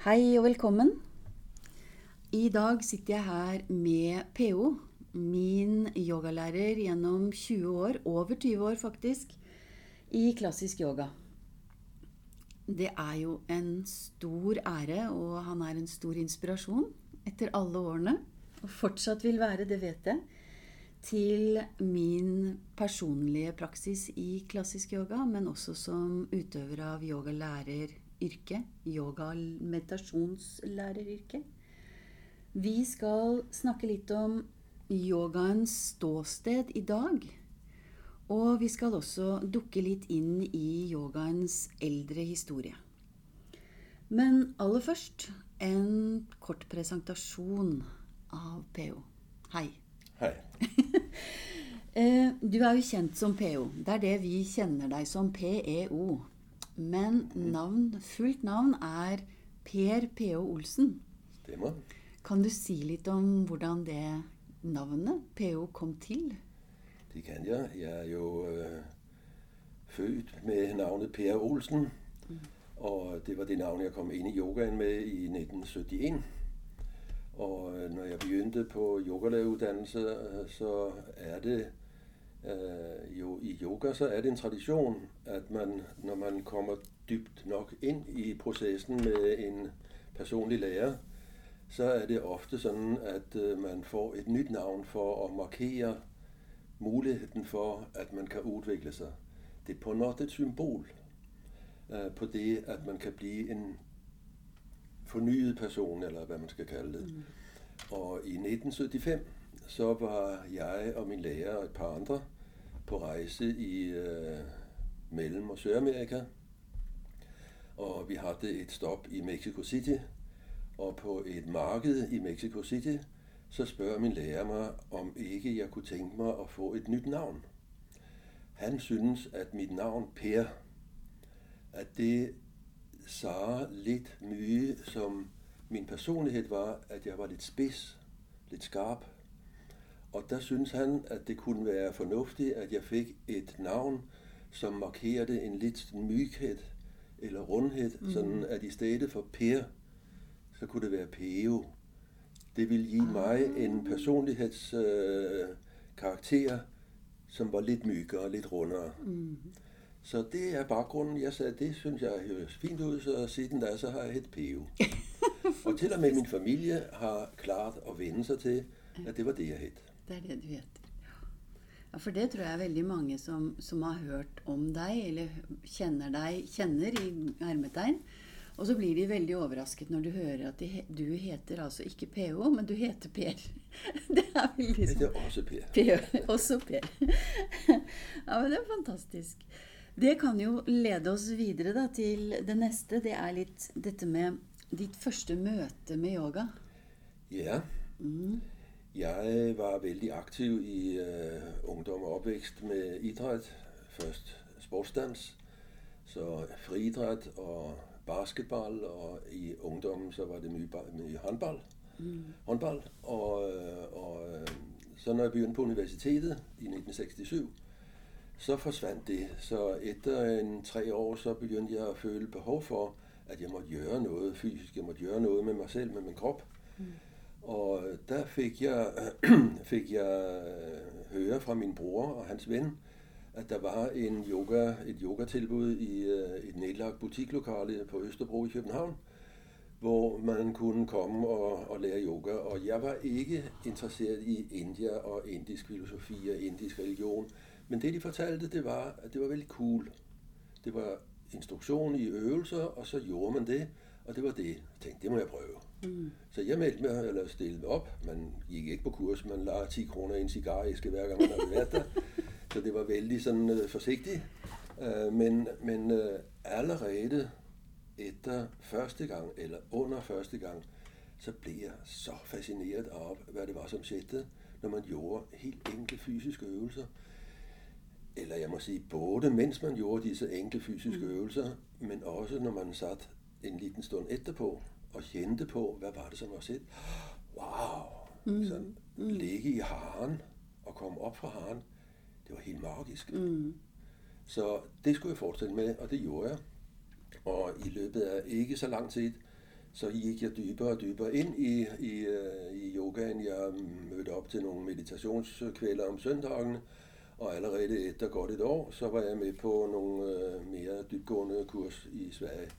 Hei og velkommen. I dag sitter jeg her med PO, min yogalærer gjennom 20 år, over 20 år faktisk, i klassisk yoga. Det er jo en stor ære, og han er en stor inspirasjon etter alle årene. Og fortsatt vil være, det vet jeg, til min personlige praksis i klassisk yoga, men også som utøver av yogalæreryrket, yoga-meditasjonslæreryrket. Vi skal snakke litt om yogaens ståsted i dag. Og vi skal også dukke litt inn i yogaens eldre historie. Men aller først en kort presentasjon av PO. Hei. Hei. Eh, Du er jo kjent som PO. Det er det vi kjenner deg som, PEO. Men navn, fullt navn er Per PO Olsen. Stemmer. Kan du si litt om hvordan det navnet, PO, kom til? Det kan jeg. Jeg er jo øh, født med navnet Per Olsen. Og det var det navn, jeg kom ind i yogaen med i 1971. Og øh, når jeg begyndte på yogalæreruddannelse, øh, så er det øh, jo i yoga, så er det en tradition, at man, når man kommer dybt nok ind i processen med en personlig lærer, så er det ofte sådan, at øh, man får et nyt navn for at markere muligheden for, at man kan udvikle sig. Det er på måde et symbol øh, på det, at man kan blive en fornyet person, eller hvad man skal kalde det. Mm. Og i 1975, så var jeg og min lærer og et par andre på rejse i øh, Mellem- og Sydamerika. Og vi havde et stop i Mexico City, og på et marked i Mexico City, så spørger min lærer mig, om ikke jeg kunne tænke mig at få et nyt navn. Han synes, at mit navn Per, at det sagde lidt mye, som min personlighed var, at jeg var lidt spids, lidt skarp. Og der synes han, at det kunne være fornuftigt, at jeg fik et navn, som markerede en lidt myghed eller rundhed, mm. sådan at i stedet for Per, så kunne det være Peo. Det ville give mig en personlighedskarakter, øh, karakter, som var lidt mykere og lidt rundere. Mm. Så det er baggrunden. Jeg sagde, det synes jeg høres fint ud, så siden da, så har jeg et Peo. og til og med min familie har klart at vende sig til, at det var det, jeg hed. Det er det du heter. Ja, for det tror jeg er veldig mange som, som har hørt om deg, eller kjenner deg, kjenner i hermetegn. Og så blir de veldig overrasket når du hører at de, du heter altså ikke PO, men du heter Per. Det er veldig sånn. er også Per. Per, også Per. Ja, men det er fantastisk. Det kan jo lede oss videre da, til det neste. Det er litt dette med ditt første møte med yoga. Ja, Mm. Jeg var vældig aktiv i øh, ungdom og opvækst med idræt. Først sportsdans, så friidræt og basketball, og i ungdommen så var det mye, mye håndbold. Mm. håndbold. Og, øh, og øh, så når jeg begyndte på universitetet i 1967, så forsvandt det. Så efter en tre år, så begyndte jeg at føle behov for, at jeg måtte gøre noget fysisk. Jeg måtte gøre noget med mig selv, med min krop. Mm. Og øh, der fik jeg, fik jeg øh, høre fra min bror og hans ven, at der var en yoga, et yogatilbud i øh, et nedlagt butiklokale på Østerbro i København, hvor man kunne komme og, og lære yoga. Og jeg var ikke interesseret i India og indisk filosofi og indisk religion. Men det, de fortalte, det var, at det var veldig cool. Det var instruktion i øvelser, og så gjorde man det, og det var det. Jeg tænkte, det må jeg prøve. Mm. Så jeg meldte mig, eller stillede op. Man gik ikke på kurs, man lader 10 kroner i en cigaræske, hver gang man havde været der. Så det var vældig sådan øh, forsigtigt. Øh, men men øh, allerede efter første gang, eller under første gang, så blev jeg så fascineret af, hvad det var, som skete, når man gjorde helt enkle fysiske øvelser. Eller jeg må sige, både mens man gjorde disse enkle fysiske Mm. øvelser, men også når man satte en liten stund etterpå og kendte på, hvad var det, som var set. Wow! Mm. Så Mm. ligge i haren og komme op fra haren, det var helt magisk. Mm. Så det skulle jeg fortsætte med, og det gjorde jeg. Og i løbet af ikke så lang tid, så gik jeg dybere og dybere ind i, i, øh, i yogaen. Jeg mødte op til nogle meditationskvælder om søndagen, og allerede efter godt et år, så var jeg med på nogle øh, mere dybgående kurs i Sverige.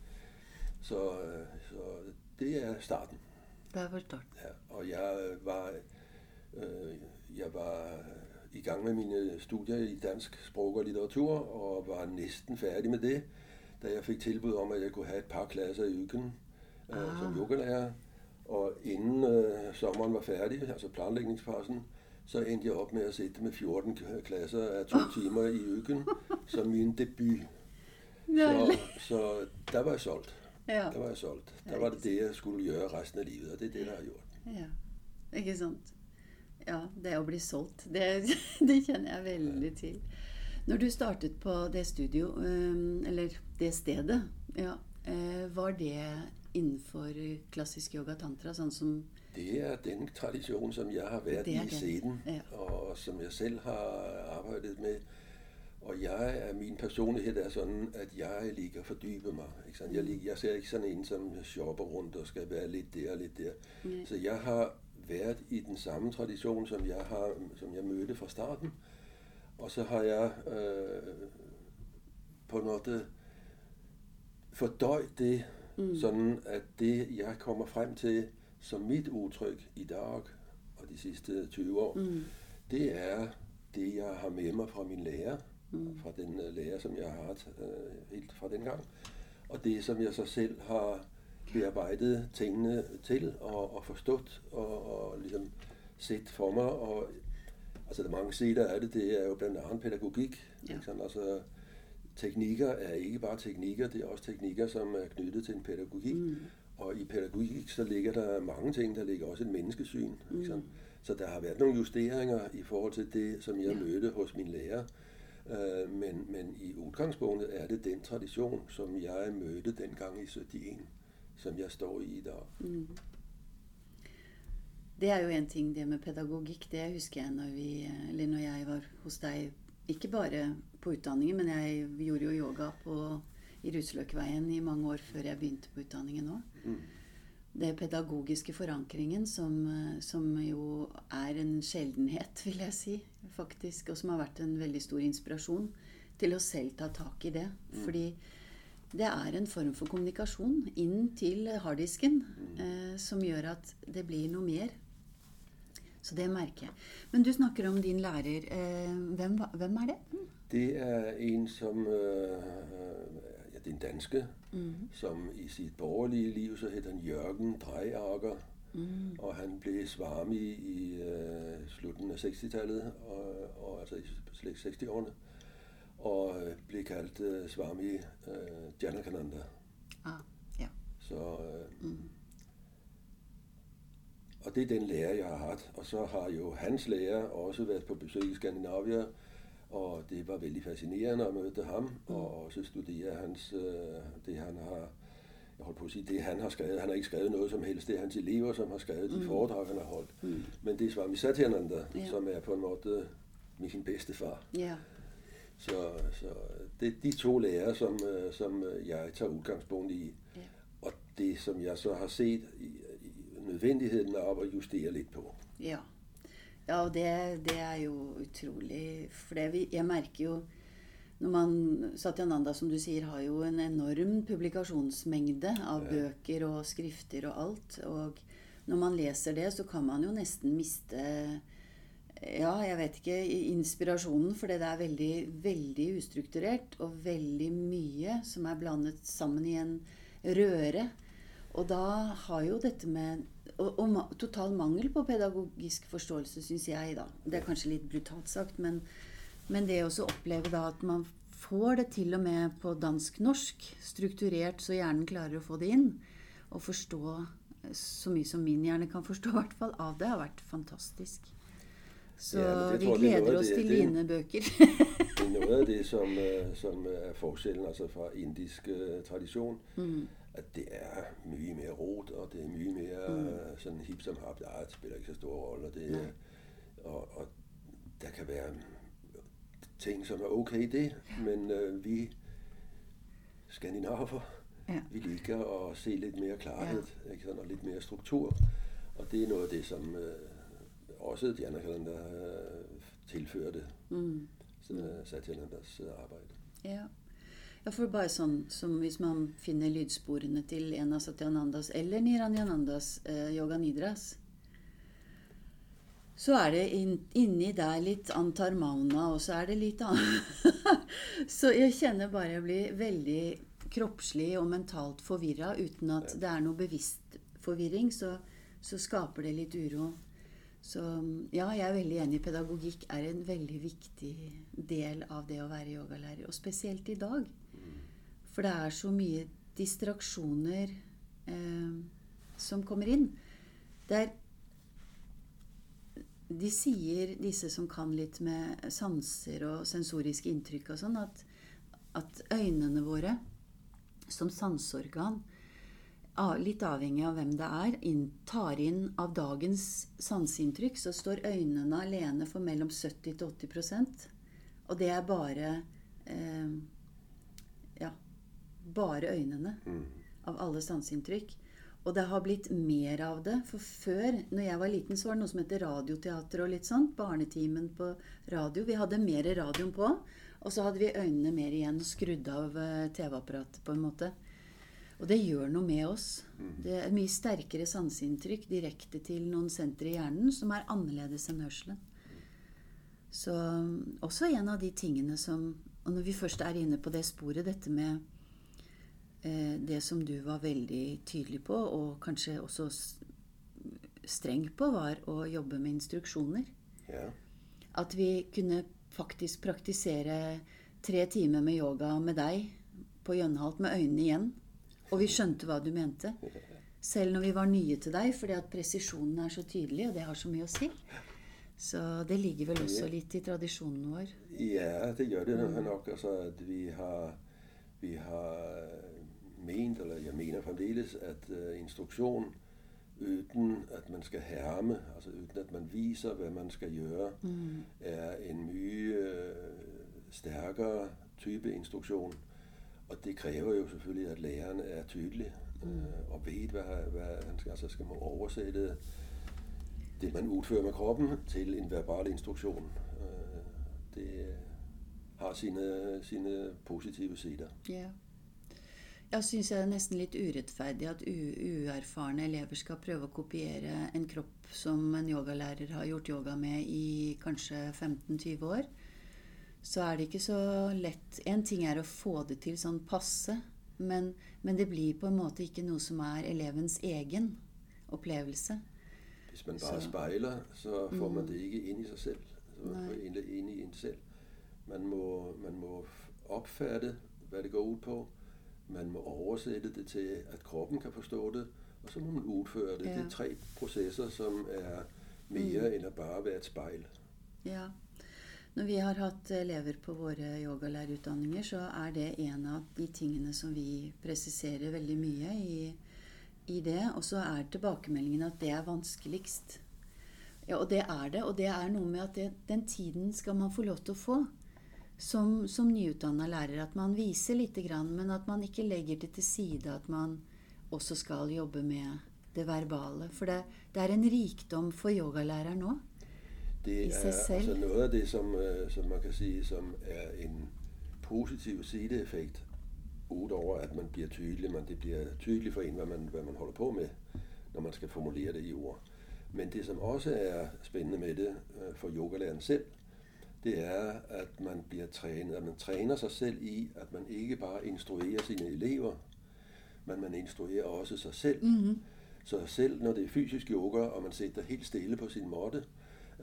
Så, øh, så det er starten. Det var starten. Ja, og jeg var, øh, jeg var i gang med mine studier i dansk sprog og litteratur, og var næsten færdig med det, da jeg fik tilbud om, at jeg kunne have et par klasser i ugen øh, som yogalærer. Og inden øh, sommeren var færdig, altså planlægningsfasen, så endte jeg op med at sætte med 14 klasser af to timer i ugen som min debut. Så, så der var jeg solgt. Ja. Der var jeg solgt. Der var det det, jeg skulle gøre resten af livet, og det er det, der har gjort. Ja, ikke sant? Ja, det å bli solgt, det, det kjenner jeg veldig til. Når du startet på det studio, øh, eller det stedet, ja, øh, var det innenfor klassisk yoga tantra, sånn som Det er den tradisjon som jeg har vært i siden, ja. og som jeg selv har arbeidet med. Og jeg er, min personlighet er sånn at jeg liker å fordype meg. Jeg, liker, jeg, ser ikke sånn en som shopper rundt og skal være litt der og litt der. Mm. Så jeg har vært i den samme tradisjonen som jeg, har, som jeg møtte fra starten. Og så har jeg øh, på måte fordøyd det Mm. Sådan at det, jeg kommer frem til som mit udtryk i dag og de sidste 20 år, mm. det er det, jeg har med mig fra min lærer, mm. fra den uh, lærer, som jeg har haft uh, helt fra den gang, og det, som jeg så selv har bearbejdet tingene til og, og forstået og, og ligesom set for mig. Og, altså, der er mange sider af det. Det er jo blandt andet pædagogik. Ja. Ikke sådan, altså, teknikker er ikke bare teknikker, det er også teknikker, som er knyttet til en pædagogik. Mm. Og i pædagogik, så ligger der mange ting, der ligger også et menneskesyn. Mm. Ikke Så der har været nogle justeringer i forhold til det, som jeg ja. mødte hos min lærer. Uh, men, men i udgangspunktet er det den tradition, som jeg mødte dengang i 71, som jeg står i i dag. Mm. Det er jo en ting, det med pædagogik. Det husker jeg, når, vi, eller når jeg var hos dig ikke bare på utdanningen, men jeg gjorde jo yoga på, i Ruseløkveien i mange år før jeg begynte på utdanningen òg. Mm. Det pedagogiske forankringen som, som, jo er en sjeldenhet, vil jeg si, faktisk, og som har vært en veldig stor inspirasjon til å selv ta tak i det. Mm. Fordi det er en form for kommunikasjon inn til harddisken mm. eh, som gjør at det blir noe mer så det merker jeg. Men du snakker om din lærer. Eh, hvem, hvem, er det? Det er en som øh, ja, Det er en danske, mm. som i sitt borgerlige liv så het han Jørgen Drejager. Mm. Og han ble svami i øh, slutten av 60-tallet, og, og, altså i 60-årene. Og ble kalt øh, svami øh, Janakananda. Ah, ja. Så øh, mm. Og det er den lærer, jeg har haft. Og så har jo hans lærer også været på besøg i Skandinavia, og det var veldig fascinerende at møde ham, mm. og også studere hans, øh, det han har, jeg holdt på at sige, det han har skrevet. Han har ikke skrevet noget som helst, det er hans elever, som har skrevet de mm. foredrag, han har holdt. Mm. Men det er Swami Satyananda, ja. som er på en måde min bedste far. Ja. Så, så det er de to lærere, som, øh, som jeg tager udgangspunkt i. Ja. Og det, som jeg så har set nødvendigheden av å justere litt på. Ja, ja og det, det, er jo utrolig For det, jeg merker jo når man, Satyananda, som du sier, har jo en enorm publikasjonsmengde av ja. bøker og skrifter og alt. Og når man leser det, så kan man jo nesten miste ja, jeg vet ikke, inspirasjonen. For det er veldig, veldig ustrukturert og veldig mye som er blandet sammen i en røre. Og da har jo dette med og, og, total mangel på pedagogisk forståelse, syns jeg, da. Det er kanskje litt brutalt sagt, men, men det å oppleve da at man får det til og med på dansk-norsk, strukturert så hjernen klarer å få det inn, og forstå så mye som min hjerne kan forstå, i hvert fall, av det, har vært fantastisk. Så ja, vi gleder oss til dine bøker. det er noe av det som, øh, som er forskjellen altså fra indisk uh, tradisjon. Mm at det er mye mer rot, og det er mye mer mm. sådan hip som hap. Ja, det spiller ikke så stor rolle. Det, ja. og, og der kan være ting, som er okay det, men øh, vi skandinaver, Ja. Vi liker at se lidt mere klarhed ikke sådan, og lidt mere struktur. Og det er noget af det, som øh, også de andre kalender øh, tilførte Mm. mm. Satyanandas øh, arbejde. Ja. Ja, for bare sånn som hvis man finner lydsporene til en av Satyanandas eller Niranjanandas eh, Yoga Nidras, så er det inn, inni der litt Antar Mauna, og så er det litt annet. så jeg kjenner bare jeg blir veldig kroppslig og mentalt forvirra uten at det er noe bevisst forvirring. Så, så skaper det litt uro. Så ja, jeg er veldig enig. Pedagogikk er en veldig viktig del av det å være yogalærer. Og spesielt i dag. For det er så mye distraksjoner eh, som kommer inn. Det er De sier, disse som kan litt med sanser og sensoriske inntrykk og sånn, at, at øynene våre som sanseorgan litt avhengig av hvem det er, inn, tar inn av dagens sanseinntrykk, så står øynene alene for mellom 70 til 80% Og det er bare eh, bare øynene Mm. av alle sanseinntrykk. Og det har blitt mer av det. For før, når jeg var liten, så var det noe som heter radioteater og litt sånt. Barnetimen på radio. Vi hadde mer radioen på. Og så hadde vi øynene mer igjen, skrudd av eh, TV-apparatet på en måte. Og det gjør noe med oss. Det er mye sterkere sanseinntrykk direkte til noen sentre i hjernen som er annerledes enn hørselen. Så mm, også en av de tingene som Og når vi først er inne på det sporet, dette med det som du var veldig tydelig på, og kanskje også streng på, var å jobbe med instruksjoner. Ja. At vi kunne faktisk praktisere tre timer med yoga med deg på Jønhalt med øynene igjen. Og vi skjønte hva du mente. Selv når vi var nye til deg, fordi at presisjonen er så tydelig, og det har så mye å si. Så det ligger vel også litt i tradisjonen vår. Ja, det gør det nok. Altså, at vi har, vi har ment, eller jeg mener fremdeles, at uh, instruktion uden at man skal herme, altså uden at man viser, hvad man skal gøre, Mm. er en mye øh, stærkere type instruktion. Og det kræver jo selvfølgelig, at læreren er tydelig øh, og ved, hvad, hvad han skal. Altså skal man oversætte det, man udfører med kroppen, til en verbal instruktion. Øh, det har sine, sine positive sider. Ja. Jeg syns det er nesten litt urettferdig at uerfarne elever skal prøve å kopiere en kropp som en yogalærer har gjort yoga med i kanskje 15-20 år. Så er det ikke så lett En ting er å få det til sånn passe, men, men det blir på en måte ikke noe som er elevens egen opplevelse. Hvis man bare Så- spejler, så får man det ikke ind i sig selv. Så man får ind i en selv. Man må, man må opfatte, hvad det går ud på. Man må oversætte det til, at kroppen kan forstå det. Og så må man udføre det. Ja. Det er tre processer, som er mere mm. end at bare være et spejl. Ja. Når vi har hatt elever på våre yogalærerutdanninger, så er det en av de tingene som vi presiserer veldig mye i, i det. Og så er tilbakemeldingen at det er vanskeligst. Ja, og det er det. Og det er noe med at det, den tiden skal man få lov til å få. Som, som nyutdanna lærer. At man viser lite grann, men at man ikke legger det til side at man også skal jobbe med det verbale. For det, det er en rikdom for yogalæreren òg. Det I sig er selv. altså noget af det, som, øh, som man kan sige, som er en positiv sideeffekt, udover at man bliver tydelig, man, det bliver tydeligt for en, hvad man, hvad man holder på med, når man skal formulere det i ord. Men det, som også er spændende med det øh, for yogalæreren selv, det er, at man bliver trænet, at man træner sig selv i, at man ikke bare instruerer sine elever, men man instruerer også sig selv. Mhm. Så selv når det er fysisk yoga, og man sidder helt stille på sin måtte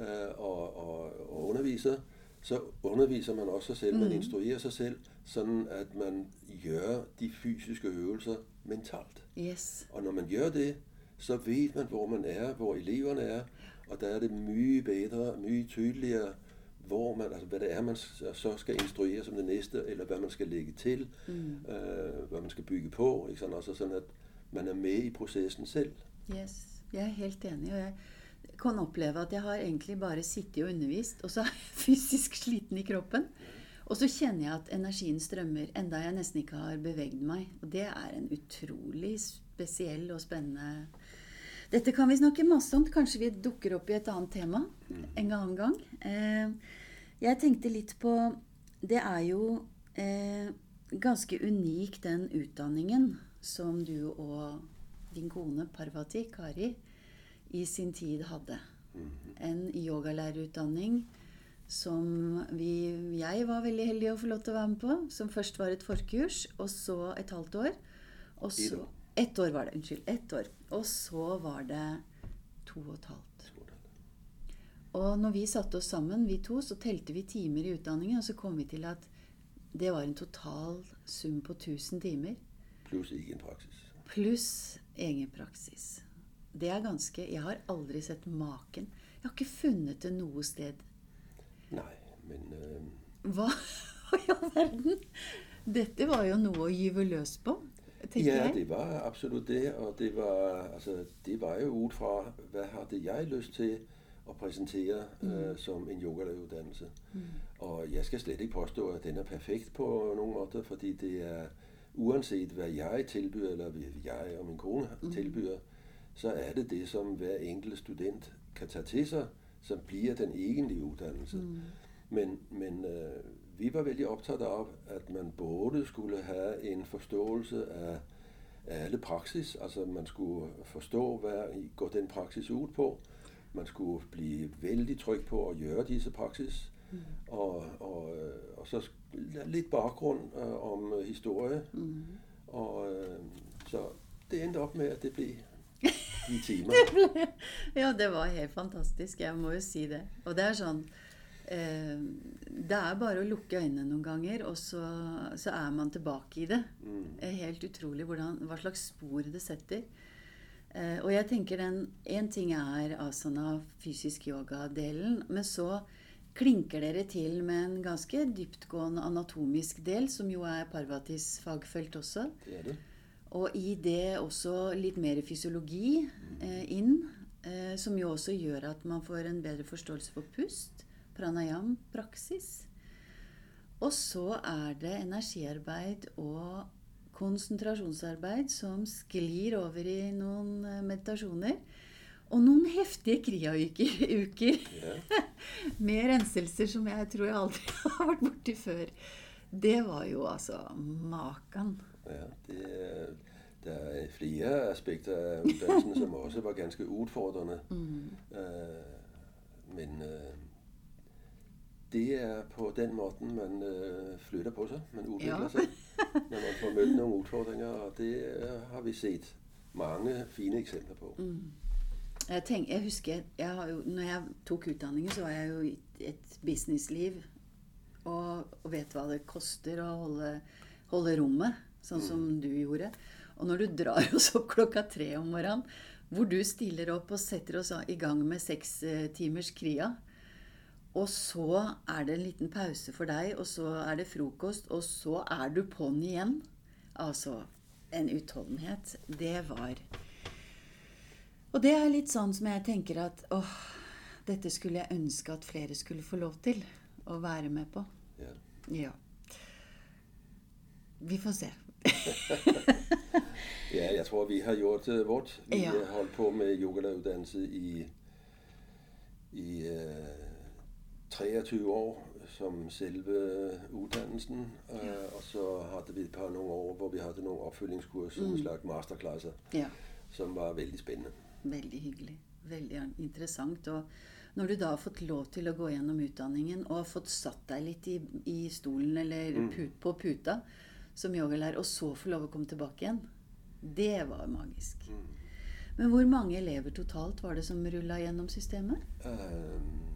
øh, og, og, og underviser, så underviser man også sig selv, man Mhm. instruerer sig selv, sådan at man gør de fysiske øvelser mentalt. Yes. Og når man gør det, så ved man, hvor man er, hvor eleverne er, og der er det mye bedre, mye tydeligere, hvor man, altså hvad det er, man så skal instruere som det næste, eller hvad man skal lægge til, Mm. øh, hvad man skal bygge på, ikke sådan, også sådan at man er med i processen selv. Yes, jeg er helt enig. Og jeg kan oppleve at jeg har egentlig bare sittet og undervist, og så er jeg fysisk sliten i kroppen. Og så kjenner jeg at energien strømmer, enda jeg nesten ikke har beveget meg. Og det er en utrolig spesiell og spennende Dette kan vi snakke masse om. Kanskje vi dukker opp i et annet tema en annen gang. Eh, jeg tenkte litt på Det er jo eh, ganske unik, den utdanningen som du og din kone Parvati, Kari, i sin tid hadde. En yogalærerutdanning som vi, jeg var veldig heldig å få lov til å være med på. Som først var et forkurs, og så et halvt år. Og så. Ett år var det. Unnskyld. Ett år. Og så var det to og et halvt. Og når vi satte oss sammen, vi to, så telte vi timer i utdanningen, og så kom vi til at det var en total sum på 1000 timer. Plus egen praksis. Pluss egen praksis. Det er ganske Jeg har aldri sett maken. Jeg har ikke funnet det noe sted. Nej, men øh, Hva i all verden? Dette var jo noe å gyve løs på, tenker ja, jeg. det var absolut det, og det var, altså, det var jo ud fra, hvad hadde jeg lyst til at præsentere øh, som en yogalæreruddannelse. Og jeg skal slet ikke påstå, at den er perfekt på nogen måde, fordi det er, uanset hvad jeg tilbyder, eller hvad jeg og min kone tilbyder, så er det det, som hver enkelt student kan tage til sig, som bliver den egentlige uddannelse. Men, men øh, vi var vældig optaget af, at man både skulle have en forståelse af, af alle praksis, altså man skulle forstå, hvad går den praksis ud på, man skulle blive vældig tryg på at gøre disse praksis, mm. og, og, og så lidt baggrund øh, om øh, historie, mm. og øh, så det endte op med, at det blev de timer. Ja, det var helt fantastisk. Jeg må jo si det. Og det er sånn eh, Det er bare å lukke øynene noen ganger, og så, så er man tilbake i det. Det er helt utrolig hvordan, hva slags spor det setter. Eh, og jeg tenker den En ting er asana, fysisk yoga-delen, men så klinker dere til med en ganske dyptgående anatomisk del, som jo er Parvatis fagfelt også. Det er det. Og i det også litt mer fysiologi eh, inn, eh, som jo også gjør at man får en bedre forståelse for pust, pranayam, praksis. Og så er det energiarbeid og konsentrasjonsarbeid som sklir over i noen eh, meditasjoner. Og noen heftige kriauker uker med renselser som jeg tror jeg aldri har vært borti før. Det var jo altså maken. Ja, det der er flere aspekter af uddannelsen, som også var ganske udfordrende. Mm. Øh, men øh, det er på den måde, man øh, flytter på sig, man udvikler Ja. sig, når man får mødt nogle udfordringer, og det øh, har vi set mange fine eksempler på. Mm. Jeg, tenk, jeg husker jeg har jo, når jeg tok utdanningen, så var jeg jo i et businessliv. Og, og vet hva det koster å holde, holde rommet, sånn som du gjorde. Og når du drar oss opp klokka tre om morgenen, hvor du stiller opp og setter oss i gang med seks eh, timers kria, og så er det en liten pause for deg, og så er det frokost, og så er du på'n igjen. Altså, en utholdenhet. Det var Og det er litt sånn som jeg tenker at åh, dette skulle jeg ønske at flere skulle få lov til å være med på. Ja. Ja. Vi får se. ja, jeg tror, vi har gjort øh, vort. Vi Ja. har holdt på med yogalæreruddannelse i, i øh, 23 år som selve uddannelsen, øh, og så hadde vi et par nogle år, hvor vi hadde nogle opfølgingskurser, mm. en slags masterklasser, Ja. som var veldig spændende. Veldig hyggelig. Veldig interessant. Og når du da har fått lov til å gå gjennom utdanningen og har fått satt deg litt i, i stolen eller put, på puta som yogalærer, og så få lov å komme tilbake igjen, det var magisk. Men hvor mange elever totalt var det som rulla gjennom systemet? Øh, jeg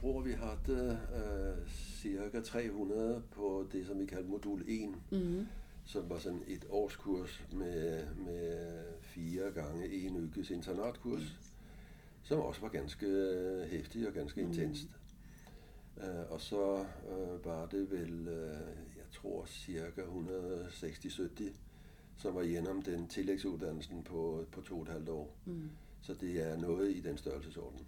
tror, vi hadde øh, cirka 300 på det, som vi kaldte modul 1, Mhm. som var sådan et årskurs med, med fire gange en ukes internatkurs, som også var ganske øh, hæftig og ganske intenst. Øh, og så øh, var det vel, øh, jeg tror, cirka 160-70, som var igennem den tillægsuddannelsen på, på to og et halvt år. Mm. Så det er noget i den størrelsesorden.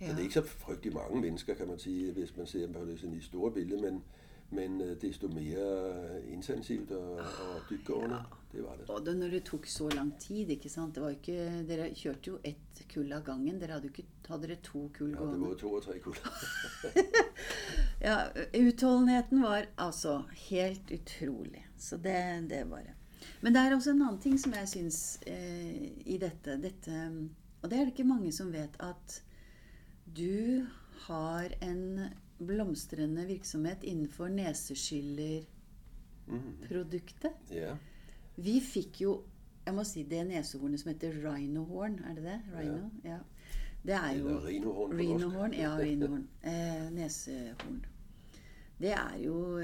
Ja. Det er ikke så frygtelig mange mennesker, kan man sige, hvis man ser på det sådan i store billede, men, men øh, desto mere intensivt og, og dybtgående. Ja. Det var det. Og det, når det tok så lang tid, ikke sant? Det var ikke, dere kjørte jo ett kull av gangen. Dere hadde, ikke, hadde dere to kull gående? Ja, det var to og tre kull. ja, utholdenheten var altså helt utrolig. Så det, det bare Men det er også en annen ting som jeg syns eh, i dette, dette Og det er det ikke mange som vet, at du har en blomstrende virksomhet innenfor neseskyllerproduktet. Mm. Yeah. Vi fikk jo jeg må si det nesehornet som heter rhinohorn. Er det det? Rhino? Ja. ja. Det er jo Rhinohorn. rhinohorn ja, rhinohorn. Eh, nesehorn. Det er jo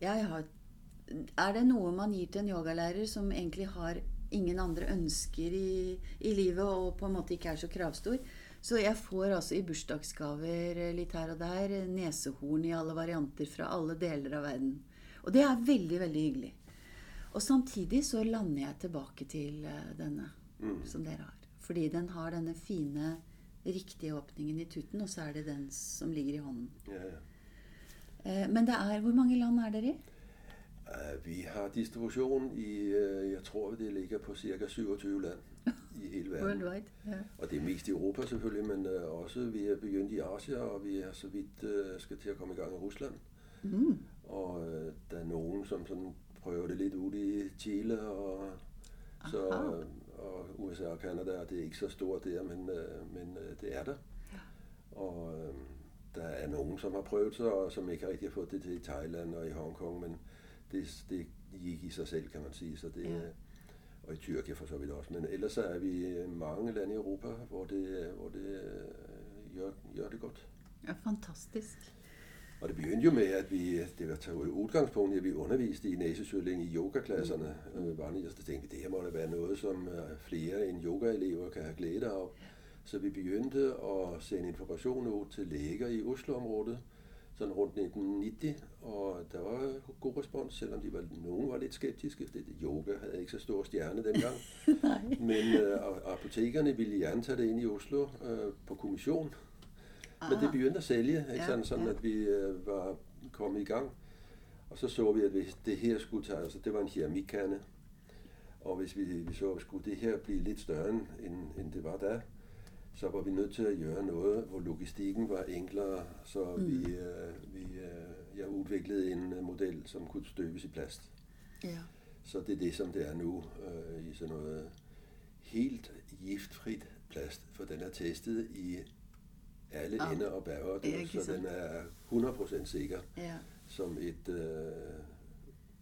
Jeg har Er det noe man gir til en yogalærer som egentlig har ingen andre ønsker i, i livet og på en måte ikke er så kravstor, så jeg får altså i bursdagsgaver eh, litt her og der nesehorn i alle varianter fra alle deler av verden. Og det er veldig, veldig hyggelig. Og samtidig så lander jeg tilbake til eh, denne mm. som dere har. Fordi den har denne fine, riktige åpningen i tuten, og så er det den som ligger i hånden. Ja, ja. Eh, men det er Hvor mange land er dere i? Vi har distribusjon i Jeg tror det ligger på ca. 27 land i hele verden. Worldwide, ja. Og det er mest i Europa selvfølgelig, men uh, også vi er begyndt i Asia, og vi er så vidt uh, skal til at komme i gang i Rusland. Mm. Og uh, der er nogen, som sådan prøver det lidt ud i Chile og, så, og USA og Canada, og det er ikke så stort der, men, uh, men uh, det er der. Ja. Og uh, der er nogen, som har prøvet sig, og som ikke rigtig har fået det til i Thailand og i Hongkong, men det, det gik i sig selv, kan man sige. Så det, ja og i Tyrkia for så vidt også. Men ellers er vi mange lande i Europa, hvor det, hvor det øh, gør, gør det godt. Ja, fantastisk. Og det begyndte jo med, at vi, det var taget udgangspunkt i, at vi underviste i næsesølling i yogaklasserne. Mm. Øh, bare så tænkte vi, det her må da være noget, som øh, flere end yogaelever kan have glæde af. Så vi begyndte at sende information ud til læger i Oslo-området, sådan rundt 1990, og der var god respons, selvom de var, nogen var lidt skeptiske, fordi yoga havde ikke så stor stjerne dengang. Men øh, apotekerne ville gerne tage det ind i Oslo øh, på kommission. Ah. Men det begyndte at sælge, ikke? Sådan, sådan ja. at vi øh, var kommet i gang. Og så så vi, at hvis det her skulle tage, altså det var en keramikkande, og hvis vi, vi så, at skulle det her blive lidt større, end, end det var da, så var vi nødt til at gøre noget, hvor logistikken var enklere, så mm. vi, øh, vi, øh, jeg udviklede en øh, model, som kunne støbes i plast. Ja. Så det er det, som det er nu øh, i sådan noget helt giftfrit plast, for den er testet i alle oh. ender og bærer, så, så den er 100% sikker ja. som et... Øh,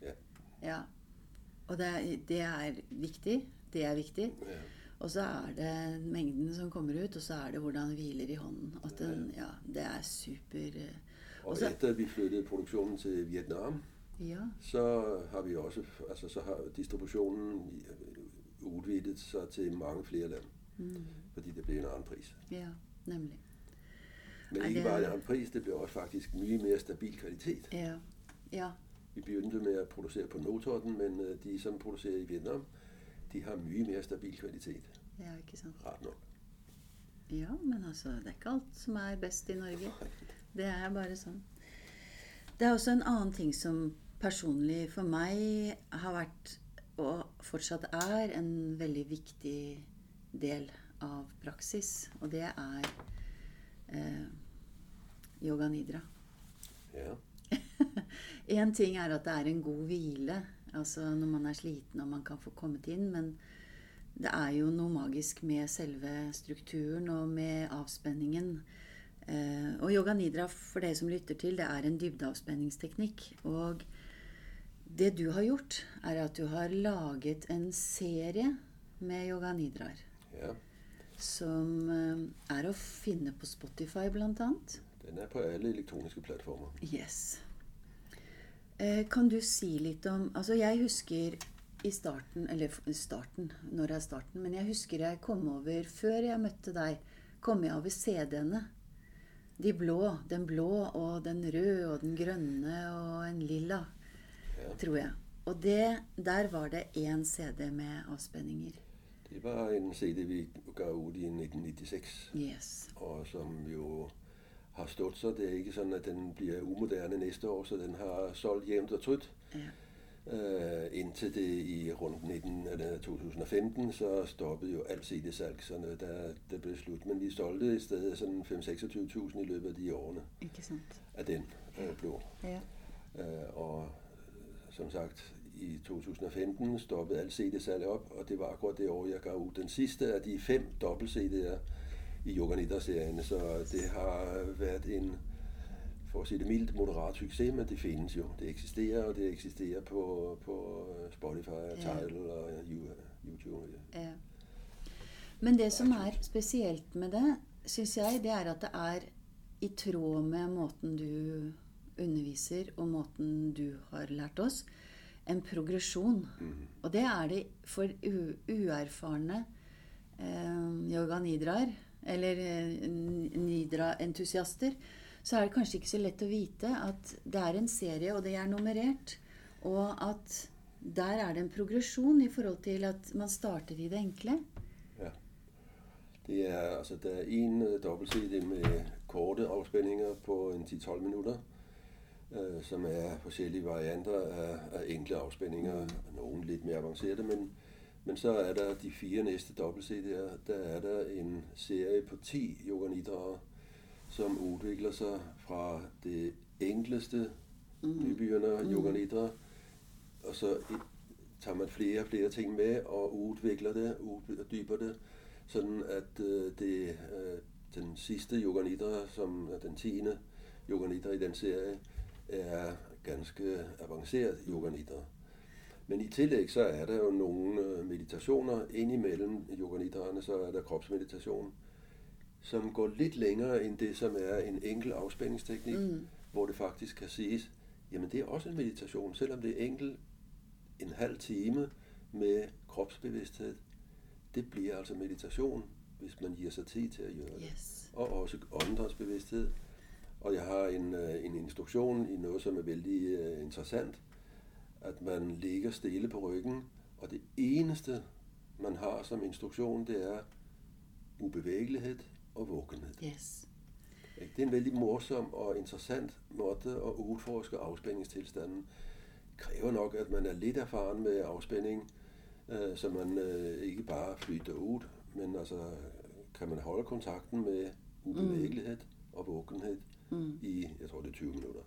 ja. ja. Og det er, det er vigtig. Det er vigtig. Ja. Og så er det mengden som kommer ut, og så er det hvordan det hviler i hånden. At den, ja, det er super eh, Og så, etter vi flyttet produksjonen til Vietnam, ja. så har vi også altså, så har distribusjonen utvidet seg til mange flere land. Mm. Fordi det blir en annen pris. Ja, nemlig. Men ikke bare en annen pris, det blir også faktisk mye mer stabil kvalitet. Ja. Ja. Vi begynte med å produsere på Notodden, men eh, de som produserer i Vietnam, de har mye mer stabil kvalitet. Ja, ikke sant. Rart nok. Ja, men altså, det er ikke alt som er best i Norge. Det er bare sånn. Det er også en annen ting som personlig for meg har vært, og fortsatt er, en veldig viktig del av praksis. Og det er eh, yoga nidra. Ja. Én ting er at det er en god hvile Altså når man er sliten og man kan få kommet inn. Men det er jo noe magisk med selve strukturen og med avspenningen. Eh, og yoga nidra, for dere som lytter til, det er en dybdeavspenningsteknikk. Og det du har gjort, er at du har laget en serie med yoga nidraer. Ja. Som eh, er å finne på Spotify, blant annet. Den er på alle elektroniske plattformer. Yes. Eh, kan du si litt om Altså, jeg husker i starten Eller starten, når er starten? Men jeg husker jeg kom over Før jeg møtte deg, kom jeg over CD-ene. De blå. Den blå og den røde og den grønne og en lilla, ja. tror jeg. Og det, der var det én CD med avspenninger. Det var en CD, vi gav ud i 1996, Yes. og som jo har stået så. Det er ikke sådan, at den bliver umoderne næste år, så den har solgt jævnt og trygt. Ja. Øh, indtil det i rundt 19, eller 2015, så stoppede jo alt CD-salg, så der, der blev slut. Men vi solgte i stedet sådan 5-26.000 i løbet af de årene Ikke sant? af den øh, blå. Ja. Øh, og øh, som sagt, i 2015 stoppede alt CD-salg op, og det var akkurat det år, jeg gav ud den sidste af de fem dobbelt-CD'er i Yoganidra-serien, så det har været en, for at sige det mildt, moderat succes, men det findes jo. Det eksisterer, og det eksisterer på, på Spotify, og Ja. Tidal og You- YouTube. Ja. Ja. Men det som er spesielt med det, syns jeg, det er at det er i tråd med måten du underviser, og måten du har lært oss, en progresjon. Og det er det for uerfarne eh, yoga nidraer, eller eh, nidra-entusiaster, så er det kanskje ikke så lett å vite at det er en serie, og det er nummerert, og at der er det en progresjon i forhold til at man starter i det enkle. Ja. Det er, altså, det er en øh, dobbelt CD med korte afspændinger på en 10-12 minutter, øh, som er forskellige varianter af, af enkle afspændinger, nogle lidt mere avancerede, men, men så er der de fire næste dobbelt CD'er, der er der en serie på 10 yoganidraer, som udvikler sig fra det enkleste nybegynder mm. yoganidra, og så i- tager man flere og flere ting med og udvikler det, uddyber det, sådan at øh, det øh, den sidste yoganidra, som er den tiende yoganidra i den serie, er ganske avanceret yoganidra. Men i tillæg så er der jo nogle øh, meditationer indimellem yoganidraerne, så er der kropsmeditation, som går lidt længere end det, som er en enkel afspændingsteknik, mm. hvor det faktisk kan siges, jamen det er også en meditation, selvom det er enkelt en halv time med kropsbevidsthed. Det bliver altså meditation, hvis man giver sig tid til at gøre det. Yes. Og også åndens bevidsthed. Og jeg har en, øh, en instruktion i noget, som er vældig øh, interessant, at man ligger stille på ryggen, og det eneste, man har som instruktion, det er ubevægelighed og vågenhed. Yes. Det er en vældig morsom og interessant måde at udforske afspændingstilstanden. Det kræver nok, at man er lidt erfaren med afspænding, øh, så man øh, ikke bare flyter ud, men altså kan man holde kontakten med ubevægelighed og vågenhed Mm. i, jeg tror det er 20 minutter.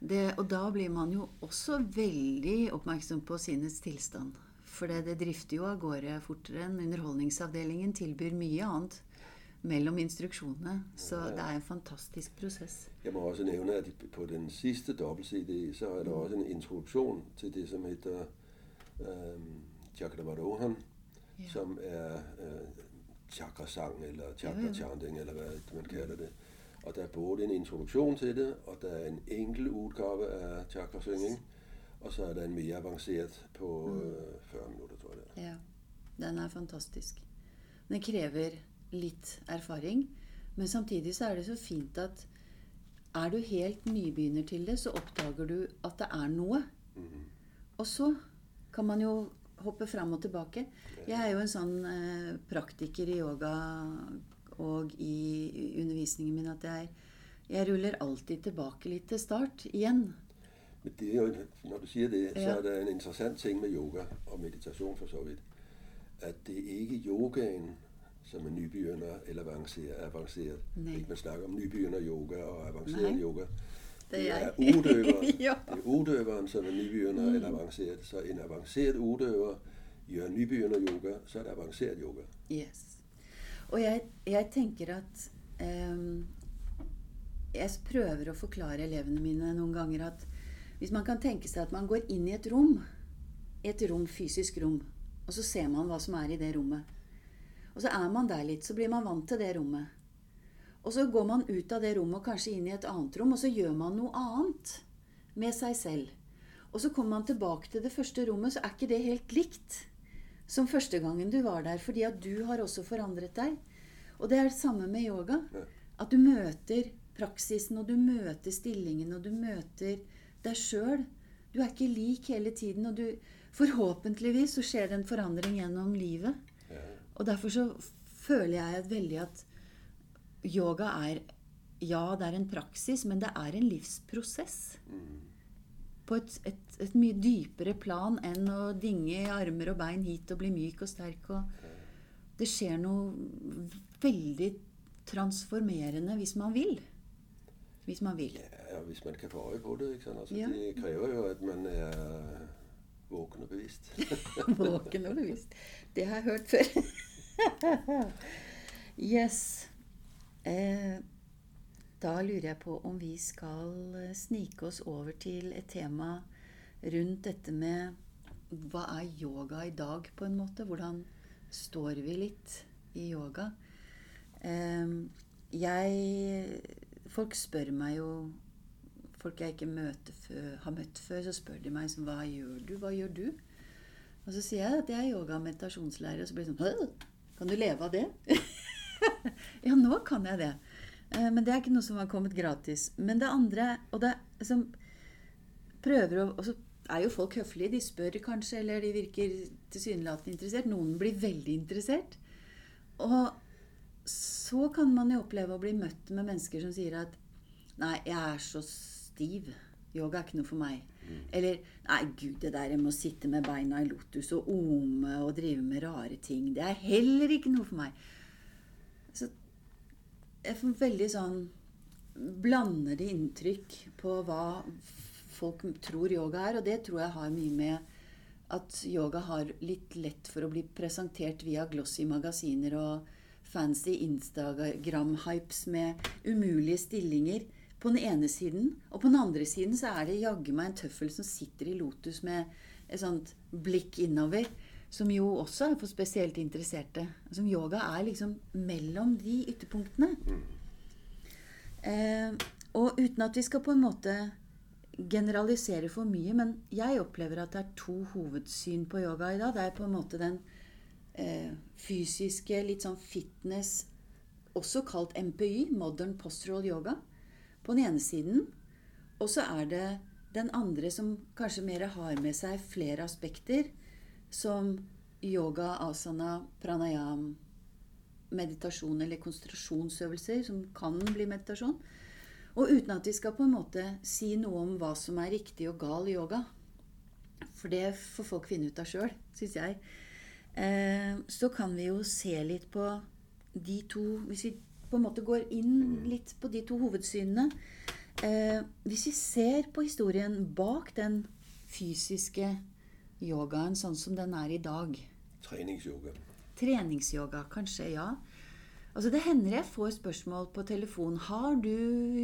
Det, og da blir man jo også veldig oppmerksom på sinnets tilstand. For det, det drifter jo av gårde fortere enn Underholdningsavdelingen tilbyr mye annet mellom instruksjonene. Så det er en fantastisk prosess. Jeg må også nævne, at på den sidste dobbelt-CD, så er der også en introduktion til det, som hedder øhm, Chakravarohan, Ja. som er øh, chakrasang eller jo. chakra-chanting, eller hvad man kalder det. Og der er både en introduktion til det, og der er en enkel udgave af chakrasynging, og så er der en mere avanceret på Mm. øh, 40 minutter, tror jeg det er. Ja, den er fantastisk. Den krever litt erfaring, men samtidig så er det så fint at er du helt nybegynner til det, så oppdager du at det er noe. Mhm. Og så kan man jo hoppe fram og tilbake. Jeg er jo en sånn eh, praktiker i yoga og i undervisningen min at jeg, jeg ruller alltid tilbake litt til start igjen. Men det er jo, når du siger det, så er der en interessant ting med yoga og meditation for så vidt. At det er ikke yogaen, som er nybegynder eller avanceret. avanceret. Ikke man snakker om nybegynder yoga og avanceret Nej. yoga. Det er er jeg. udøveren. Det er udøveren, som er nybegynder mm. eller avanceret. Så en avanceret udøver gjør nybegynder yoga, så er det avanceret yoga. Yes. Og jeg, jeg tenker at ehm, Jeg prøver å forklare elevene mine noen ganger at hvis man kan tenke seg at man går inn i et rom, et rom, fysisk rom, og så ser man hva som er i det rommet. Og så er man der litt, så blir man vant til det rommet. Og så går man ut av det rommet og kanskje inn i et annet rom, og så gjør man noe annet med seg selv. Og så kommer man tilbake til det første rommet, så er ikke det helt likt som første gangen du var der, fordi at du har også forandret deg. Og det er det samme med yoga. At du møter praksisen, og du møter stillingen, og du møter deg sjøl. Du er ikke lik hele tiden, og du forhåpentligvis så skjer det en forandring gjennom livet. Og derfor så føler jeg veldig at yoga er Ja, det er en praksis, men det er en livsprosess. På et, et, et mye dypere plan enn å dinge armer og bein hit og bli myk og sterk. Og det skjer noe veldig transformerende hvis man vil. Hvis man vil. Ja, hvis man kan få øje på det. Ikke sant? Altså, Ja. Det kræver jo, at man er våken og bevidst. Våken og bevisst. Det har jeg hørt før. yes. Eh, da lurer jeg på om vi skal snike oss over til et tema rundt dette med hva er yoga i dag, på en måte? Hvordan står vi litt i yoga? Eh, jeg Folk spør meg jo Folk jeg ikke møter før, har møtt før, så spør de meg sånn Hva gjør du? Hva gjør du? Og så sier jeg at jeg er yoga- og meditasjonslærer, og så blir det sånn «Hæ? Kan du leve av det? ja, nå kan jeg det. Eh, Men det er ikke noe som har kommet gratis. Men det andre Og det er liksom Prøver å så er jo folk høflige. De spør kanskje, eller de virker tilsynelatende interessert. Noen blir veldig interessert. Og så kan man jo oppleve å bli møtt med mennesker som sier at Nei, jeg er så stiv. Yoga er ikke noe for meg. Eller Nei, gud, det der med å sitte med beina i lotus og ome og drive med rare ting, det er heller ikke noe for meg. Så jeg får veldig sånn blandede inntrykk på hva folk tror yoga er, og det tror jeg har mye med at yoga har litt lett for å bli presentert via glossy magasiner og fancy Instagram-hypes med umulige stillinger på den ene siden. Og på den andre siden så er det jaggu meg en tøffel som sitter i lotus med et sånt blikk innover. Som jo også er for spesielt interesserte. Som yoga er liksom mellom de ytterpunktene. Eh, og uten at vi skal på en måte generalisere for mye, men jeg opplever at det er to hovedsyn på yoga i dag. Det er på en måte den eh, fysiske, litt sånn fitness, også kalt MPY, modern postural yoga, på den ene siden. Og så er det den andre som kanskje mer har med seg flere aspekter, som yoga, asana, pranayam, meditasjon eller konsentrasjonsøvelser, som kan bli meditasjon. Og uten at vi skal på en måte si noe om hva som er riktig og gal yoga. For det får folk finne ut av sjøl, syns jeg. Eh, så kan vi jo se litt på de to Hvis vi på en måte går inn litt på de to hovedsynene. Eh, hvis vi ser på historien bak den fysiske yogaen sånn som den er i dag Træningsyoga. Treningsyoga, kanskje, ja. Altså Det hender jeg får spørsmål på telefon. Har du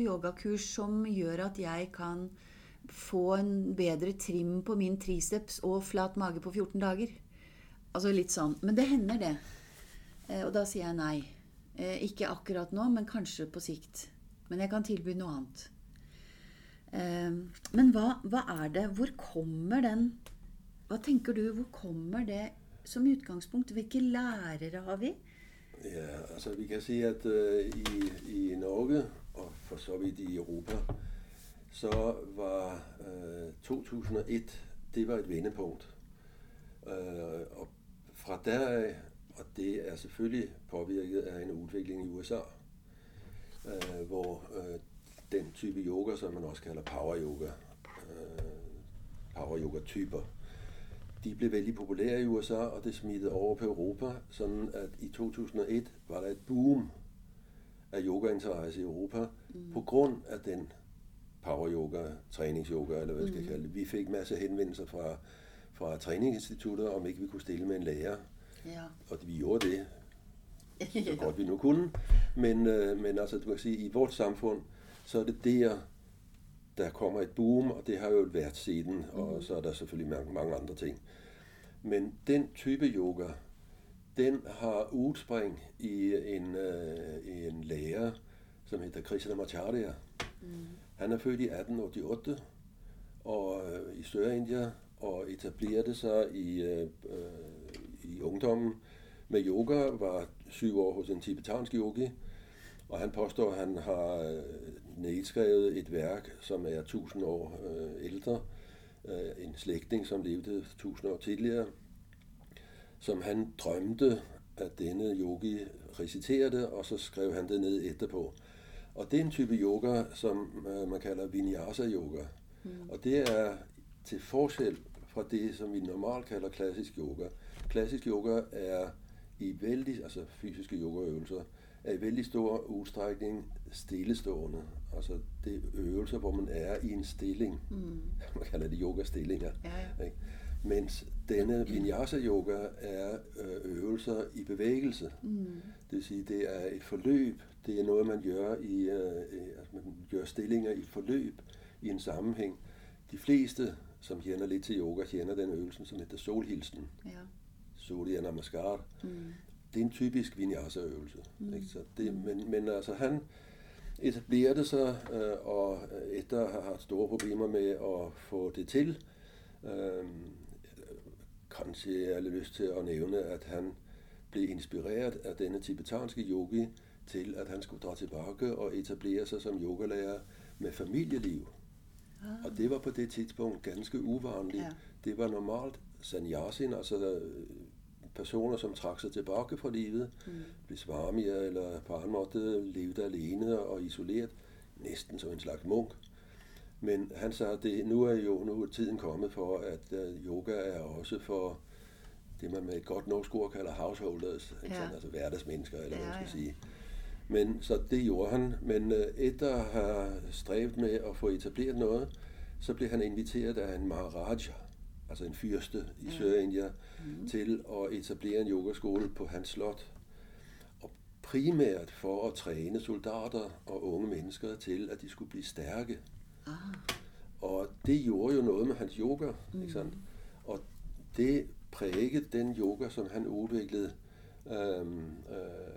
yogakurs som gjør at jeg kan få en bedre trim på min triceps og flat mage på 14 dager? Altså litt sånn. Men det hender, det. Eh, Og da sier jeg nei. Eh, Ikke akkurat nå, men kanskje på sikt. Men jeg kan tilby noe annet. Eh, men hva, hva er det? Hvor kommer den Hva tenker du? Hvor kommer det som utgangspunkt? Hvilke lærere har vi? Ja, altså vi kan sige, at øh, i, i Norge, og for så vidt i Europa, så var øh, 2001, det var et vendepunkt. Øh, og fra der af, og det er selvfølgelig påvirket af en udvikling i USA, øh, hvor øh, den type yoga, som man også kalder power yoga, øh, power yoga typer, de blev vældig populære i USA, og det smittede over på Europa, sådan at i 2001 var der et boom af yogainteresse i Europa, mm. på grund af den power yoga, træningsyoga, eller hvad jeg skal kalde det. Vi fik masser af henvendelser fra, fra træningsinstitutter, om ikke vi kunne stille med en lærer, Ja. og vi gjorde det, så godt vi nu kunne. Men, øh, men altså, du kan sige, i vores samfund, så er det der, der kommer et boom, og det har jo været siden, og så er der selvfølgelig mange, mange andre ting. Men den type yoga, den har udspring i en, øh, i en lærer, som hedder Krishnamacharya. Han er født i 1888 og øh, i Sør-India og etablerede sig i, øh, øh, i ungdommen med yoga, var syv år hos en tibetansk yogi, og han påstår, at han har øh, nedskrevet et værk, som er 1000 år øh, ældre, øh, en slægtning, som levede tusind år tidligere, som han drømte, at denne yogi reciterede, og så skrev han det ned etterpå. Og det er en type yoga, som øh, man kalder vinyasa yoga. Mm. Og det er til forskel fra det, som vi normalt kalder klassisk yoga. Klassisk yoga er i vældig, altså fysiske yogaøvelser, er i vældig stor udstrækning stillestående. Altså det er øvelser, hvor man er i en stilling. Mm. Man kalder det yoga-stillinger. Ja. Ikke? Mens denne vinyasa yoga er øh, øvelser i bevægelse. Mm. Det vil sige, det er et forløb. Det er noget, man gør i, øh, altså man gør stillinger i forløb i en sammenhæng. De fleste, som kender lidt til yoga, kender den øvelsen, som hedder solhilsen. Ja. Surya Namaskar. Mm. Det er en typisk vinyasa-øvelse. Mm. Ikke? Så det, men, men altså han etablerede sig, øh, og efter have haft store problemer med at få det til, øh, kanskje jeg har lyst til at nævne, at han blev inspireret af denne tibetanske yogi til, at han skulle dra tilbage og etablere sig som yogalærer med familieliv. Ah. Og det var på det tidspunkt ganske uvanligt. Ja. Det var normalt sannyasin, altså personer, som trak sig tilbage fra livet, mm. blev svarmier eller på anden måde levede alene og isoleret, næsten som en slags munk. Men han sagde, at det, nu er jo nu er tiden kommet for, at uh, yoga er også for det, man med et godt norsk ord kalder householders, ja. sådan, altså hverdagsmennesker, eller ja, hvad man skal ja. sige. Men så det gjorde han. Men uh, efter at have stræbt med at få etableret noget, så blev han inviteret af en Maharaja, altså en fyrste i ja. Sørindia, mm. til at etablere en yogaskole på hans slot. Og primært for at træne soldater og unge mennesker til, at de skulle blive stærke. Ah. Og det gjorde jo noget med hans yoga. Mm. Ikke sandt? Og det prægede den yoga, som han udviklede øhm, øh,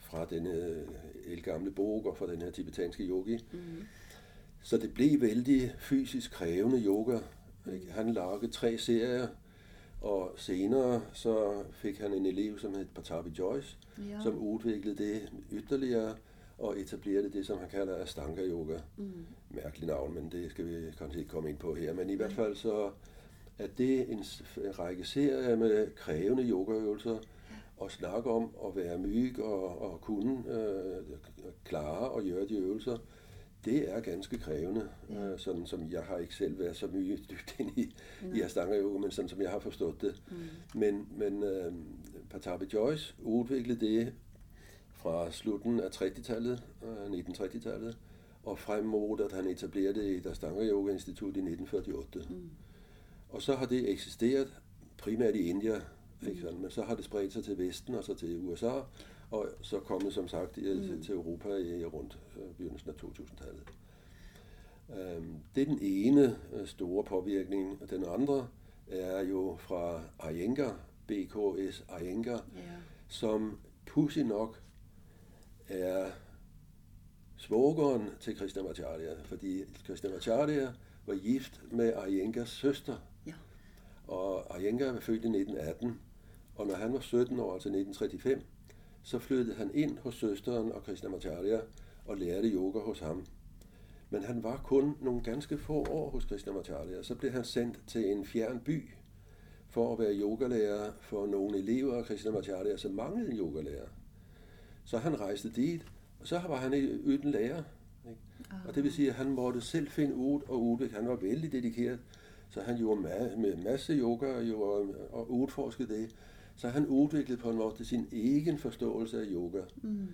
fra denne elgamle bog og fra den her tibetanske yogi. Mm. Så det blev vældig fysisk krævende yoga. Ikke? Han lavede tre serier, og senere så fik han en elev, som hed Patabi Joyce, ja. som udviklede det ytterligere og etablerede det, som han kalder Astanga Yoga. Mm. Mærkeligt navn, men det skal vi kanskje ikke komme ind på her. Men i hvert fald så er det en række serier med krævende yogaøvelser, og snakke om at være myg og, og kunne øh, klare og gøre de øvelser, det er ganske krævende, øh, sådan som jeg har ikke selv været så mye dybt ind i, ja. i Astanga Yoga, men sådan som jeg har forstået det. Mm. Men, men øh, Patabi Joyce udviklede det fra slutten af 30-tallet, øh, 1930-tallet, og frem mod, at han etablerede et Astanga Yoga Institut i 1948. Mm. Og så har det eksisteret primært i India, ikke sådan? men så har det spredt sig til Vesten og så til USA, og så kommet som sagt mm. til Europa i rundt øh, begyndelsen af 2000-tallet. Øhm, det er den ene øh, store påvirkning, og den andre er jo fra Iyengar, BKS Iyengar, yeah. som pussy nok er svogeren til Krishnamacharya, fordi Krishnamacharya var gift med Iyengas søster. Ja. Og Iyengar var født i 1918, og når han var 17 år, altså 1935, så flyttede han ind hos søsteren og Krishnamacharya og lærte yoga hos ham. Men han var kun nogle ganske få år hos Krishnamacharya. Så blev han sendt til en fjern by for at være yogalærer for nogle elever af Krishnamacharya, som manglede en yogalærer. Så han rejste dit, og så var han uden lærer. Ikke? Og det vil sige, at han måtte selv finde ud og udvikle. Han var vældig dedikeret, så han gjorde med masse yoga og, og udforskede det. Så han udviklede på en måde sin egen forståelse af yoga. Mm.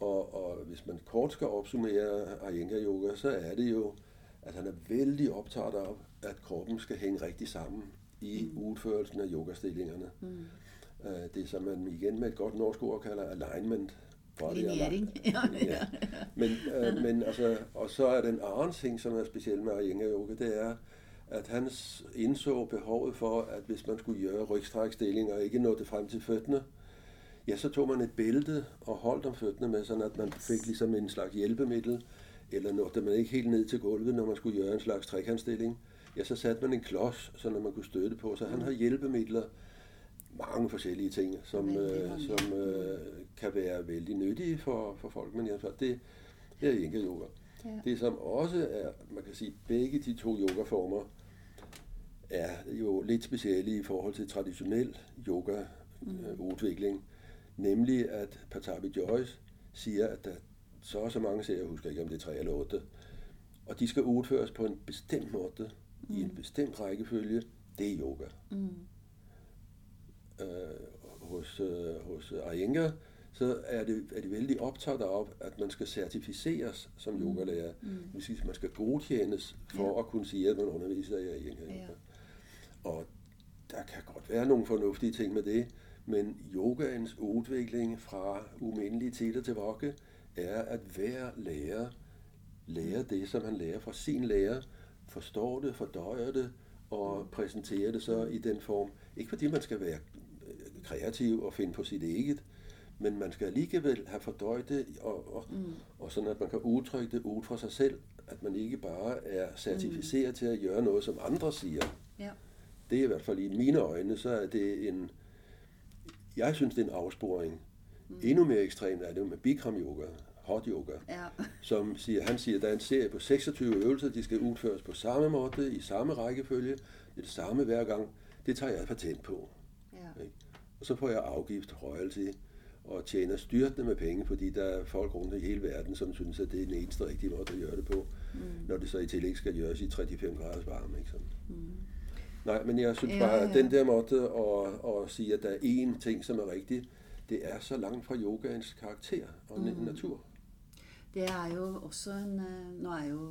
Og, og hvis man kort skal opsummere Iyengar yoga, så er det jo, at han er vældig optaget af, at kroppen skal hænge rigtig sammen i mm. udførelsen af yogastillingerne. Mm. Uh, det som man igen med et godt norsk ord kalder alignment. Lineering. Ja, ja. Men, uh, men altså, og så er den anden ting, som er speciel med Iyengar yoga, det er, at han indså behovet for, at hvis man skulle gøre rygstrækstilling og ikke nå det frem til fødderne, ja, så tog man et bælte og holdt om fødderne med, sådan at man fik ligesom en slags hjælpemiddel, eller nåede man ikke helt ned til gulvet, når man skulle gøre en slags trekantstilling, ja, så satte man en klods, så man kunne støtte på. Så han har hjælpemidler, mange forskellige ting, som, øh, som øh, kan være vældig nyttige for, for folk, men i hvert fald det, det er ikke yoga. Ja. Det som også er, man kan sige, begge de to yogaformer er jo lidt specielle i forhold til traditionel yoga-udvikling. Mm. Nemlig at Patabi Joyce siger, at der så og så mange serier, jeg husker ikke om det er tre eller otte, og de skal udføres på en bestemt måde, mm. i en bestemt rækkefølge, det er yoga. Mm. Øh, hos, øh, hos Iyengar, så er det, er de vældig optaget af, at man skal certificeres som mm. yogalærer. Mm. Det vil sige, at man skal godkendes for ja. at kunne sige, at man underviser i Iyengar. Ja. Og der kan godt være nogle fornuftige ting med det, men yogaens udvikling fra umindelige tider til vokke er, at hver lærer lærer det, som han lærer fra sin lærer, forstår det, fordøjer det og præsenterer det så i den form. Ikke fordi man skal være øh, kreativ og finde på sit eget, men man skal alligevel have fordøjet det, og, og, mm. og sådan at man kan udtrykke det ud fra sig selv, at man ikke bare er certificeret mm. til at gøre noget, som andre siger. Ja. Det er i hvert fald i mine øjne, så er det en, jeg synes det er en afsporing. Mm. Endnu mere ekstremt er det jo med Bikram yoga, hot yoga, ja. som siger, han siger, at der er en serie på 26 øvelser, de skal udføres på samme måde, i samme rækkefølge, det er det samme hver gang. Det tager jeg patent på. Ja. Ikke? Og så får jeg afgift, royalty, og tjener styrtende med penge, fordi der er folk rundt i hele verden, som synes, at det er den eneste rigtige måde at gøre det på, mm. når det så i tillæg skal gøres i 35 graders varme. Ikke sådan? Mm. Nej, men jeg synes bare, at den der måde at, at sige, at der er én ting, som er rigtig, det er så langt fra yogaens karakter og mm. natur. Det er jo også en eh, Nå er jo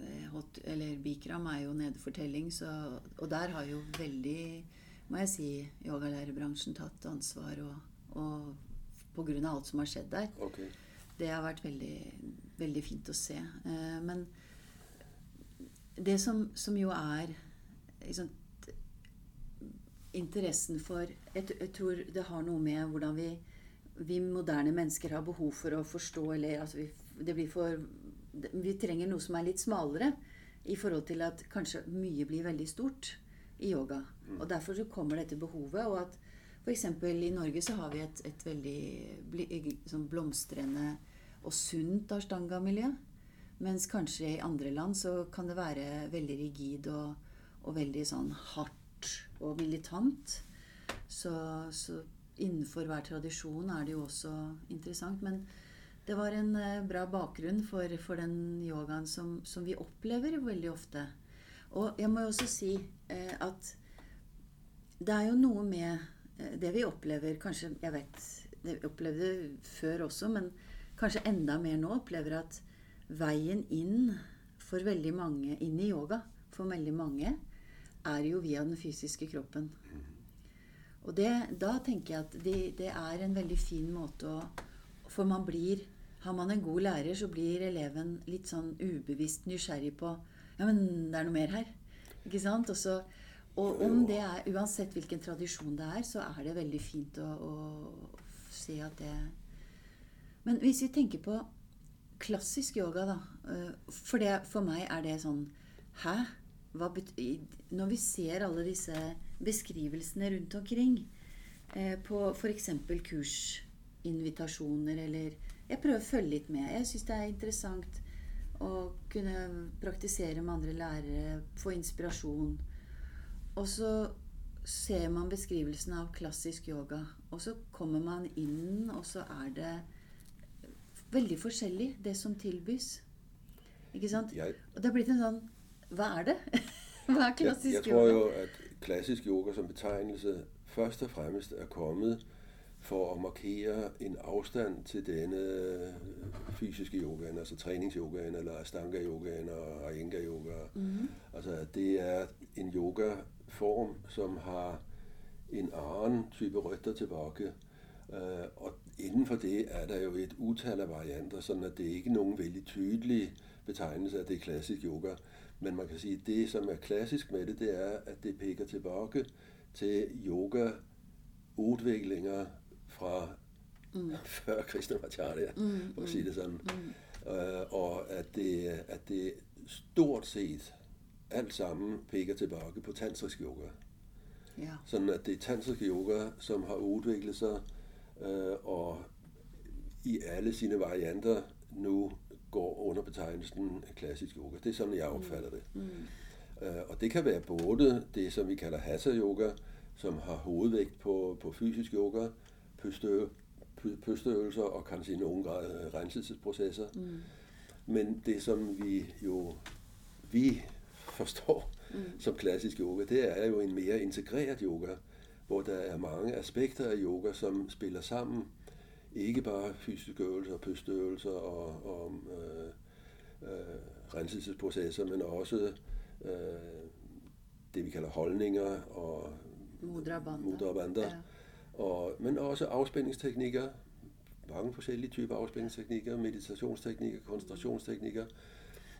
eh, hot, eller Bikram er jo nedfortelling, så, og der har jo veldig, må jeg si, yogalærebransjen tatt ansvar. Og, og på grunn av alt som har skjedd der. Okay. Det har vært veldig, veldig fint å se. Eh, men det som, som jo er liksom, interessen for jeg, jeg, tror det har noe med hvordan vi, vi moderne mennesker har behov for å forstå eller altså vi, det blir for, vi trenger noe som er litt smalere i forhold til at kanskje mye blir veldig stort i yoga. Mm. Og derfor så kommer dette behovet. Og at f.eks. i Norge så har vi et, et veldig sånn blomstrende og sunt ashtanga-miljø. Mens kanskje i andre land så kan det være veldig rigid og, og veldig sånn hardt og militant. Så, så, innenfor hver tradisjon er det jo også interessant. Men det var en eh, bra bakgrunn for, for den yogaen som, som, vi opplever veldig ofte. Og jeg må jo også si eh, at det er jo noe med eh, det vi opplever Kanskje Jeg vet det vi opplevde før også, men kanskje enda mer nå opplever at veien inn for veldig mange, inn i yoga for veldig mange, er jo via den fysiske kroppen. Og det, da tenker jeg at det, det, er en veldig fin måte å For man blir Har man en god lærer, så blir eleven litt sånn ubevisst nysgjerrig på Ja, men det er noe mer her. Ikke sant? Og, så, og om det er Uansett hvilken tradisjon det er, så er det veldig fint å, å se at det Men hvis vi tenker på klassisk yoga, da eh, For, det, for meg er det sånn Hæ? Når vi ser alle disse beskrivelsene rundt omkring eh, på f.eks. kursinvitasjoner eller Jeg prøver å følge litt med. Jeg syns det er interessant å kunne praktisere med andre lærere, få inspirasjon. Og så ser man beskrivelsen av klassisk yoga, og så kommer man inn, og så er det veldig forskjellig, det som tilbys. Ikke sant? Og det har blitt en sånn hva er det? Hva er klassisk jeg, jeg tror jo, at klassisk yoga som betegnelse først og fremmest er kommet for at markere en afstand til denne fysiske yogaen, altså træningsyogaen, eller astanga yogaen og iyengar yoga. Mm-hmm. Altså det er en yogaform, som har en anden type røtter tilbage. Uh, og inden for det er der jo et utal af varianter, sådan at det ikke er nogen vældig tydelig betegnelse af det klassisk yoga. Men man kan sige, at det, som er klassisk med det, det er, at det peger tilbage til yoga udviklinger fra mm. før Krishnamacharya, mm, for at sige det sådan. Mm. Uh, og at det, at det stort set alt sammen peger tilbage på tantrisk yoga. Ja. Sådan at det er tantrisk yoga, som har udviklet sig, uh, og i alle sine varianter nu går under betegnelsen klassisk yoga. Det er sådan, jeg opfatter det. Mm. Øh, og det kan være både det, som vi kalder hatha yoga, som har hovedvægt på, på fysisk yoga, pøstø, pøsteøvelser og kanskje i nogen grad øh, renselsesprocesser. Mm. Men det, som vi jo vi forstår mm. som klassisk yoga, det er jo en mere integreret yoga, hvor der er mange aspekter af yoga, som spiller sammen. Ikke bare fysiske øvelser, pøsteøvelser og, og øh, øh, renselsesprocesser, men også øh, det, vi kalder holdninger og mudrabanda. Ja. Og, men også afspændingsteknikker, mange forskellige typer afspændingsteknikker, meditationsteknikker, koncentrationsteknikker,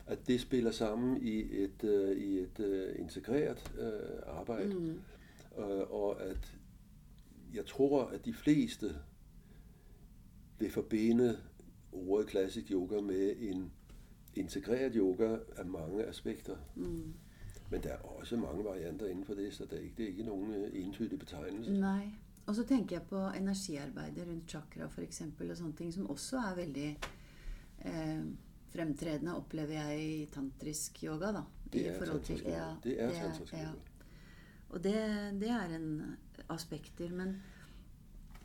at det spiller sammen i et, uh, i et uh, integreret uh, arbejde. Mm. Uh, og at jeg tror, at de fleste vil forbinde ordet klassisk yoga med en integreret yoga af mange aspekter. Mm. Men der er også mange varianter inden for det, så det er ikke, det er ikke nogen entydig betegnelse. Nej. Og så tenker jeg på energiarbeidet rundt chakra for eksempel, og sånne ting, som også er veldig eh, fremtredende, opplever jeg i tantrisk yoga. da. Det er tantrisk yoga. Ja, det er tantrisk yoga. Ja. Og det, det er en aspekter, men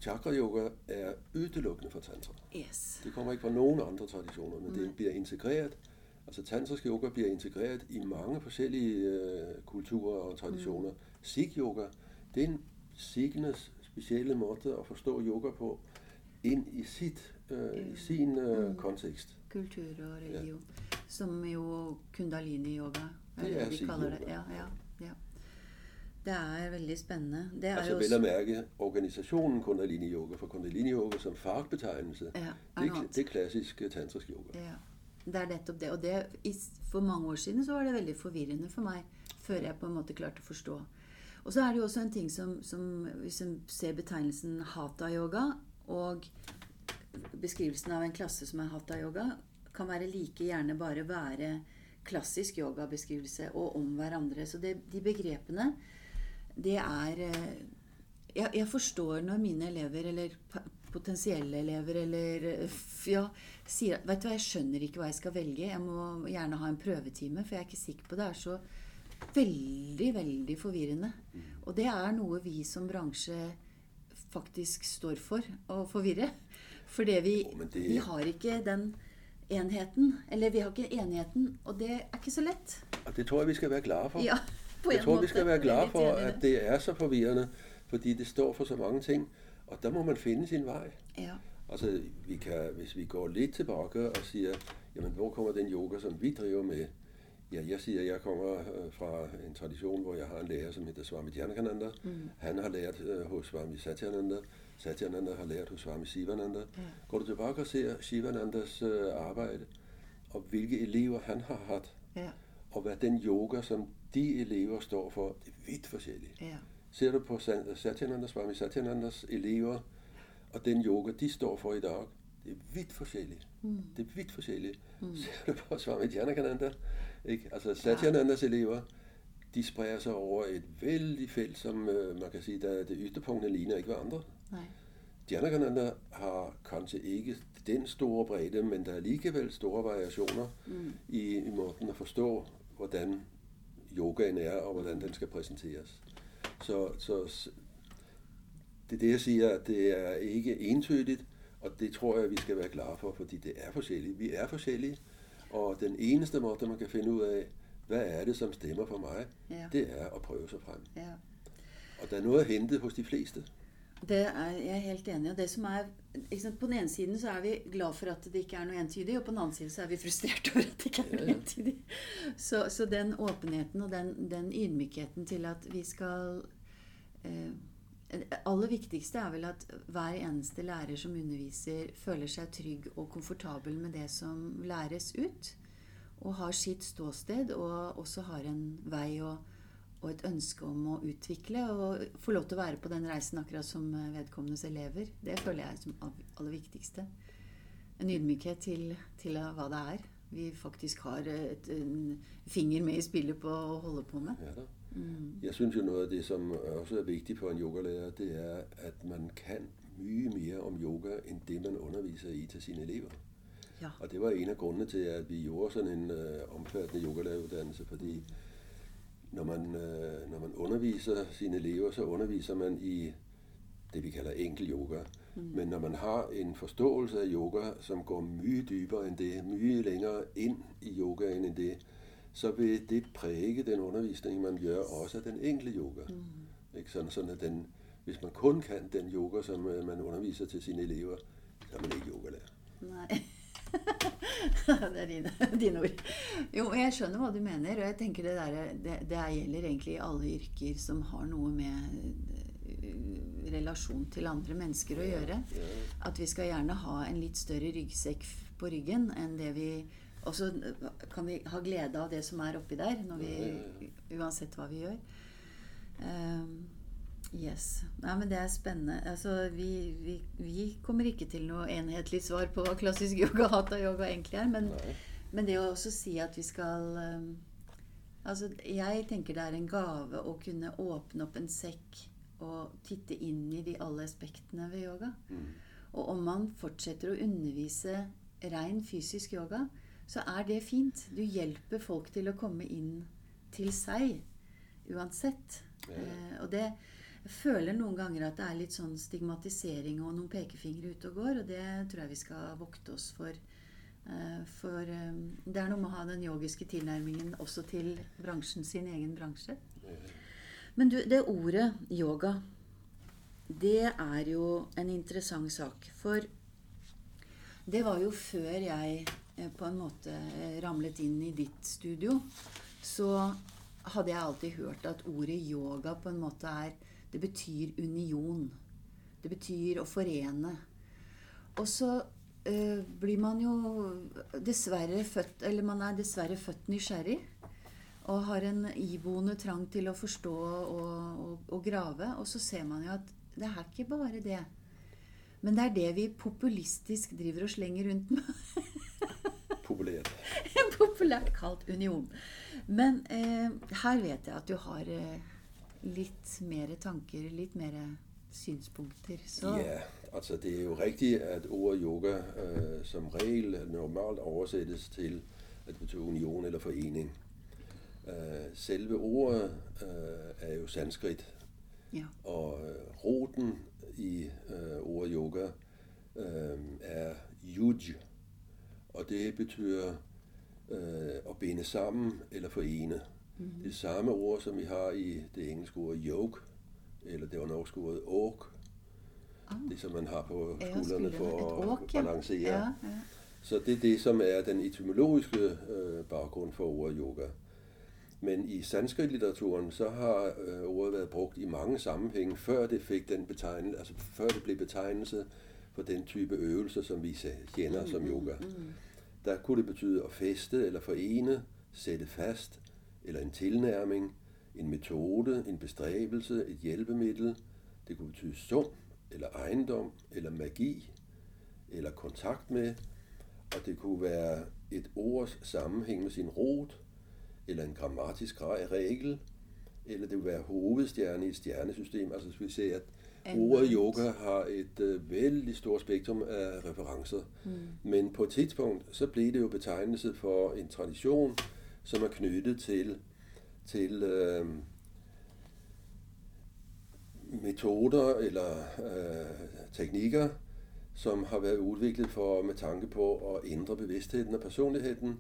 Chakra-yoga er udelukkende for tantra. Yes. Det kommer ikke fra nogen andre traditioner, men det bliver integreret. Altså tantrisk yoga bliver integreret i mange forskellige øh, kulturer og traditioner. Mm. Sikh yoga, det er en sikhenes specielle måde at forstå yoga på ind i sit øh, i sin øh, mm. kontekst. Kultur og religion. Ja. Som jo kundalini yoga. Det er de kalder det. Ja, ja, ja. Det er veldig spændende. Det er altså vel at mærke organisationen Kundalini Yoga, for Kundalini Yoga som fagbetegnelse, ja, er det, det er klassisk tantrisk yoga. Ja, det er netop det. Og det, for mange år siden så var det veldig forvirrende for mig, før jeg på en måte klarte at forstå og så er det jo også en ting som, som Hvis en ser betegnelsen hatha-yoga og beskrivelsen av en klasse som er hatha-yoga, kan være like gjerne bare være klassisk yogabeskrivelse og om hverandre. Så det, de begrepene, det er eh, jeg, jeg, forstår når mine elever, eller potensielle elever, eller ja, sier Vet du hva, jeg skjønner ikke hva jeg skal velge. Jeg må gjerne ha en prøvetime, for jeg er ikke sikker på det. er så veldig, veldig forvirrende. Mm. Og det er noe vi som bransje faktisk står for å forvirre. Fordi vi, det... vi har ikke den enheten. Eller vi har ikke enigheten, og det er ikke så lett. Og det tror jeg vi skal være glade for. Ja, jeg tror vi skal være glade for at det er så forvirrende, fordi det står for så mange ting. Og der må man finde sin vej. Ja. Altså, vi kan, hvis vi går lidt tilbage og siger, jamen, hvor kommer den yoga, som vi driver med? Ja, jeg siger, at jeg kommer øh, fra en tradition, hvor jeg har en lærer, som hedder Swami Dhyanananda. Mm. Han har lært uh, hos Swami Satyananda. Satyananda har lært hos Swami Sivananda. Ja. Går du tilbage og ser Sivanandas uh, arbejde, og hvilke elever han har haft, ja. og hvad den yoga, som de elever står for, det er vidt forskelligt. Ja. Ser du på Satyananda, Swami Satyanandas elever, og den yoga, de står for i dag, det er vidt forskelligt. Mm. Det er vidt forskelligt. Mm. Ser du på Swami Dhyanananda, ikke? Altså Satyanandas ja. elever, de spreder sig over et vældig felt, som øh, man kan sige, der det ytterpunktene ligner ikke andre. Nej. Dhyanananda har kanskje ikke den store bredde, men der er alligevel store variationer mm. i, i måden at forstå, hvordan yogaen er, og hvordan den skal præsenteres. Så, så det er det, jeg siger, at det er ikke entydigt, og det tror jeg, vi skal være glade for, fordi det er forskelligt. Vi er forskellige, og den eneste måde, man kan finde ud af, hvad er det, som stemmer for mig, ja. det er at prøve sig frem. Ja. Og der er noget at hente hos de fleste. Det er jeg helt enig i. Det som er, på den ene siden så er vi glad for at det ikke er noe entydig, og på den andre siden så er vi frustrert over at det ikke er noe entydig. Så, så, den åpenheten og den, den ydmykheten til at vi skal eh, det aller viktigste er vel at hver eneste lærer som underviser, føler seg trygg og komfortabel med det som læres ut. Og har sitt ståsted og også har en vei og, og et ønske om å utvikle. Og få lov til å være på den reisen akkurat som vedkommendes elever. Det føler jeg som aller viktigste. En ydmykhet til, til hva det er vi faktisk har et, en finger med i spillet på å holde på med. Ja da. Mm. Jeg synes jo noget af det, som også er vigtigt for en yogalærer, det er, at man kan mye mere om yoga, end det man underviser i til sine elever. Ja. Og det var en af grundene til, at vi gjorde sådan en øh, omfattende yogalæreruddannelse, fordi når man, øh, når man underviser sine elever, så underviser man i det, vi kalder enkel yoga. Mm. Men når man har en forståelse af yoga, som går mye dybere end det, mye længere ind i yogaen end det, så vil det præge den undervisning, man gør, også af den enkle yoga. Mm. Ikke? Sådan, sådan at den, hvis man kun kan den yoga, som øh, man underviser til sine elever, så er man ikke yogalærer. Nej. det er dine, dine ord. Jo, jeg skjønner hva du mener. Og jeg tenker det, der, det, det gjelder egentlig i alle yrker som har noe med eh, relasjon til andre mennesker å gjøre. At vi skal gjerne ha en litt større ryggsekk på ryggen enn det vi Og så kan vi ha glede av det som er oppi der, vi, uansett hva vi gjør. Um, Yes. Nei, men Det er spennende. Altså, vi, vi, vi, kommer ikke til noe enhetlig svar på hva klassisk yoga hatha yoga egentlig er. Men, men, det å også si at vi skal um, Altså, jeg tenker det er en gave å kunne åpne opp en sekk og titte inn i de alle aspektene ved yoga. Mm. Og om man fortsetter å undervise ren fysisk yoga, så er det fint. Du hjelper folk til å komme inn til seg uansett. Ja. Eh, og det jeg føler noen ganger at det er litt sånn stigmatisering og noen pekefingre ute og går, og det tror jeg vi skal vokte oss for. Eh, for eh, det er noe med å ha den yogiske tilnærmingen også til bransjen, sin egen bransje. Men du, det ordet yoga, det er jo en interessant sak. For det var jo før jeg eh, på en måte eh, ramlet inn i ditt studio, så hadde jeg alltid hørt at ordet yoga på en måte er det betyr union. Det betyr å forene. Og så øh, blir man jo dessverre født Eller man er dessverre født nysgjerrig. Og har en iboende trang til å forstå og, og, og grave. Og så ser man jo at det er ikke bare det. Men det er det vi populistisk driver og slenger rundt med. Populært. Populært kalt union. Men eh, her vet jeg at du har eh, litt mer tanker, litt mer synspunkter. Så. Ja, altså det er jo riktig at ordet yoga øh, som regel normalt oversettes til at betyde union eller forening. Øh, selve ordet øh, er jo sanskrit. Ja. Og øh, roten i øh, ordet yoga øh, er yuj. Og det betyder øh, at binde sammen eller forene. Mm-hmm. Det samme ord, som vi har i det engelske ord yoke, eller det var norske ordet ork. Oh. Det, som man har på skuldrene for at ork, ja. balancere. Ja, ja. Så det er det, som er den etymologiske øh, baggrund for ordet yoga. Men i sanskrit-litteraturen, så har øh, ordet været brugt i mange sammenhænge, før det fik den betegnelse, altså før det blev betegnelse for den type øvelser, som vi kender mm, som mm, yoga. Mm, mm. Der kunne det betyde at feste eller forene, sætte fast, eller en tilnærming, en metode, en bestræbelse, et hjælpemiddel. Det kunne betyde sum, eller ejendom, eller magi, eller kontakt med, og det kunne være et ords sammenhæng med sin rot, eller en grammatisk regel, eller det kunne være hovedstjerne i et stjernesystem. Altså vi ser, at ordet yoga har et uh, vældig stort spektrum af referencer. Mm. Men på et tidspunkt, så blev det jo betegnelse for en tradition, som er knyttet til, til øh, metoder eller øh, teknikker, som har været udviklet for med tanke på at ændre bevidstheden og personligheden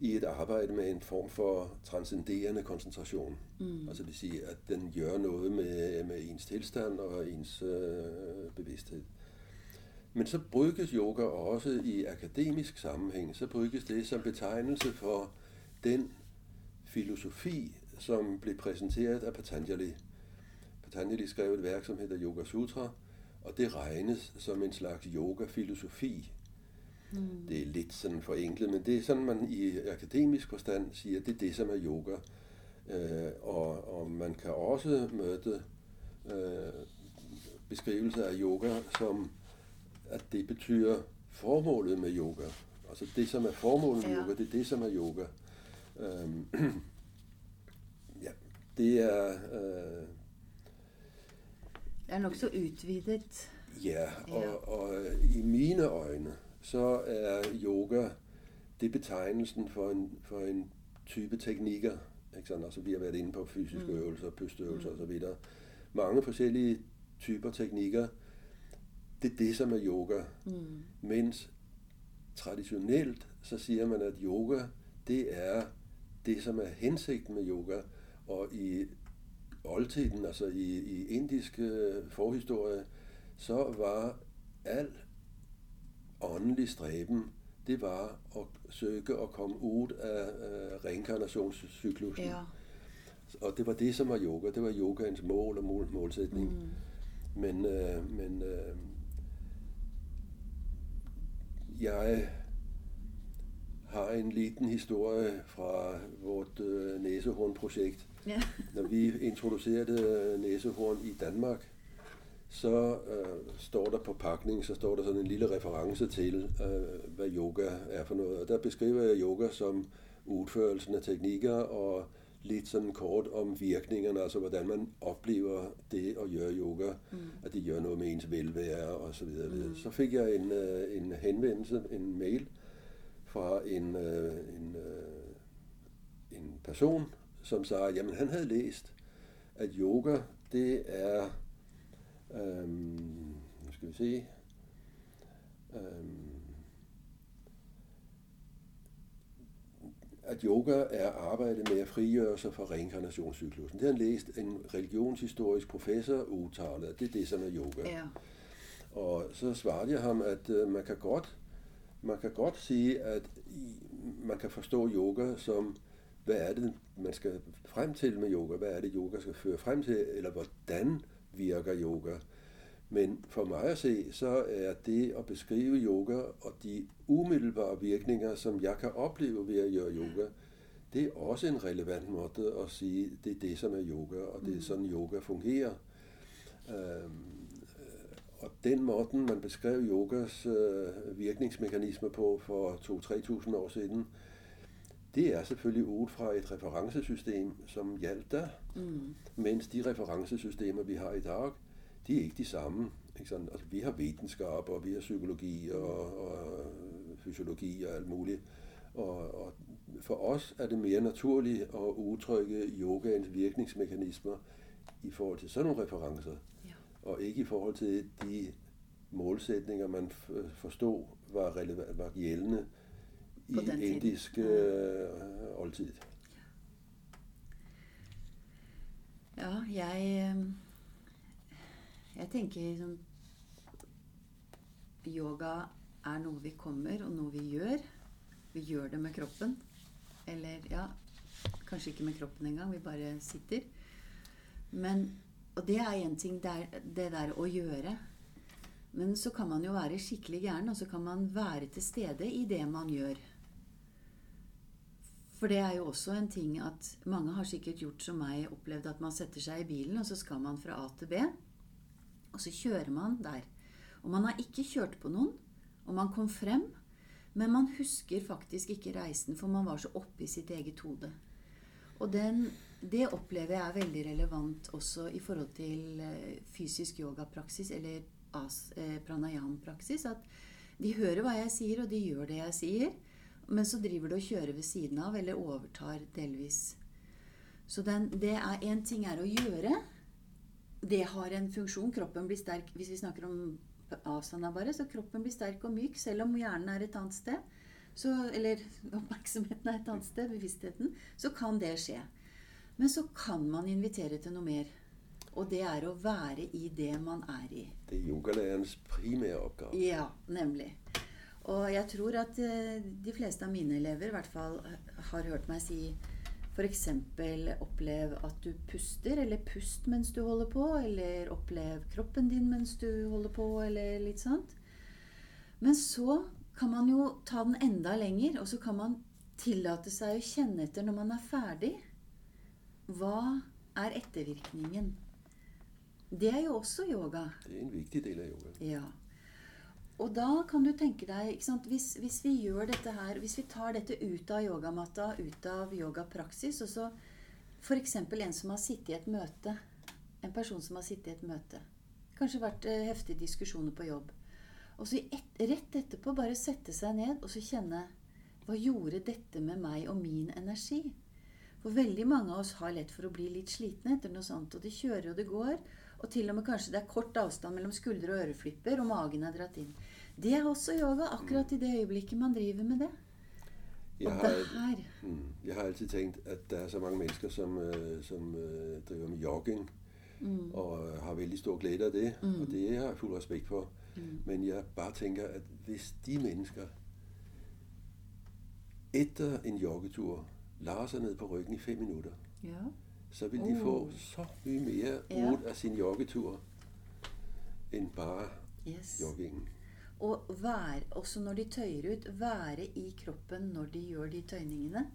i et arbejde med en form for transcenderende koncentration. Mm. Altså det vil sige, at den gør noget med, med ens tilstand og ens øh, bevidsthed. Men så bruges yoga også i akademisk sammenhæng. Så bruges det som betegnelse for den filosofi, som blev præsenteret af Patanjali. Patanjali skrev et værk, som hedder Yoga Sutra, og det regnes som en slags yoga-filosofi. Mm. Det er lidt sådan forenklet, men det er sådan, man i akademisk forstand siger, det er det, som er yoga. Øh, og, og man kan også møde øh, beskrivelser af yoga, som at det betyder formålet med yoga. Altså det, som er formålet med ja. yoga, det er det, som er yoga. Øhm, ja, det er... Øh, det er nok så utvidet. Ja, og, ja. og i mine øjne, så er yoga det betegnelsen for en, for en type teknikker, Ikke sant? Altså, vi har været inde på fysiske mm. øvelser, pusteøvelser mm. osv. Mange forskellige typer teknikker. Det er det, som er yoga. Mm. Mens traditionelt, så siger man, at yoga, det er det, som er hensigten med yoga. Og i oldtiden, altså i, i indisk øh, forhistorie, så var al åndelig stræben, det var at søge at komme ud af øh, reinkarnationscyklusen. Ja. Og det var det, som var yoga. Det var yogaens mål og mål, målsætning. Mm. Men, øh, men øh, jeg har en liten historie fra vort øh, næsehornprojekt. Ja. Når vi introducerede næsehorn i Danmark, så øh, står der på pakningen, så står der sådan en lille reference til, øh, hvad yoga er for noget. Og der beskriver jeg yoga som udførelsen af teknikker og lidt sådan kort om virkningerne, altså hvordan man oplever det at gøre yoga, mm. at det gør noget med ens velvære og så videre. Mm. Så fik jeg en, øh, en henvendelse, en mail fra en, øh, en, øh, en person, som sagde, jamen, han havde læst, at yoga, det er, øhm, nu skal vi se, øhm, at yoga er arbejdet med at frigøre sig fra reinkarnationscyklusen. Det har han læst en religionshistorisk professor udtale, det er det, som er yoga. Ja. Og så svarede jeg ham, at øh, man kan godt man kan godt sige, at man kan forstå yoga som, hvad er det, man skal frem til med yoga? Hvad er det, yoga skal føre frem til? Eller hvordan virker yoga? Men for mig at se, så er det at beskrive yoga og de umiddelbare virkninger, som jeg kan opleve ved at gøre yoga, det er også en relevant måde at sige, det er det, som er yoga, og det er mm. sådan, yoga fungerer. Øhm, og den måde, man beskrev yogas øh, virkningsmekanismer på for 2-3.000 år siden, det er selvfølgelig ud fra et referencesystem, som hjalp der, mm. mens de referencesystemer, vi har i dag, de er ikke de samme. Ikke sådan? Altså, vi har videnskab, og vi har psykologi og, og fysiologi og alt muligt. Og, og for os er det mere naturligt at udtrykke yogaens virkningsmekanismer i forhold til sådan nogle referencer og ikke i forhold til de målsætninger, man forstod var, relevant, var gældende i indisk øh, oldtid. Ja, jeg, øh, jeg tenker liksom Yoga er noe vi kommer, og noe vi gjør. Vi gjør det med kroppen. Eller ja, kanskje ikke med kroppen engang. Vi bare sitter. Men og det er én ting, det, er det der å gjøre. Men så kan man jo være skikkelig gæren, og så kan man være til stede i det man gjør. For det er jo også en ting at mange har sikkert gjort som meg, opplevd at man setter seg i bilen, og så skal man fra A til B. Og så kjører man der. Og man har ikke kjørt på noen, og man kom frem. Men man husker faktisk ikke reisen, for man var så oppe i sitt eget hode. Og den det opplever jeg er veldig relevant også i forhold til eh, fysisk yogapraksis eller eh, pranayam-praksis. At de hører hva jeg sier, og de gjør det jeg sier. Men så driver de og kjører ved siden av, eller overtar delvis. Så den, det er én ting er å gjøre. Det har en funksjon. Kroppen blir sterk. Hvis vi snakker om asana bare, så kroppen blir sterk og myk, selv om hjernen er et annet sted. Så, eller oppmerksomheten er et annet sted, bevisstheten. Så kan det skje. Men så kan man invitere til noe mer. Og det er å være i det man er i. Det er yogalærerens primære oppgave. Ja, nemlig. Og jeg tror at eh, de fleste av mine elever i hvert fall har hørt meg si f.eks. opplev at du puster, eller pust mens du holder på, eller opplev kroppen din mens du holder på, eller litt sånt. Men så kan man jo ta den enda lenger, og så kan man tillate seg å kjenne etter når man er ferdig. Hva er ettervirkningen? Det er jo også yoga. Det er en viktig del av yoga. Ja. Og da kan du tenke deg hvis, hvis, vi gjør dette her, hvis vi tar dette ut av yogamatta, ut av yogapraksis, og så f.eks. en som har sittet i et møte, en person som har sittet i et møte, kanskje vært eh, heftige diskusjoner på jobb, og så et, rett etterpå bare sette seg ned og så kjenne Hva gjorde dette med meg og min energi? For veldig mange av oss har lett for å bli litt slitne etter noe sånt. Og det kjører og det går. Og til og med kanskje det er kort avstand mellom skuldre og øreflipper, og magen er dratt inn. Det er også yoga, akkurat i det øyeblikket man driver med det. Jeg har, mm, jeg har altid tænkt, at der er så mange mennesker, som, øh, som øh, driver med jogging, mm, og har vældig stor glæde af det, Mm. og det har jeg fuld respekt for. mm, Men jeg bare tænker, at hvis de mennesker efter en joggetur lader sig ned på ryggen i 5 minutter, ja. så vil de Uh. få så mye mere Ja. ud af sin joggetur, end bare Yes. joggingen. Og være, også når de tøyer ut, være i kroppen når de gjør de tøyningene.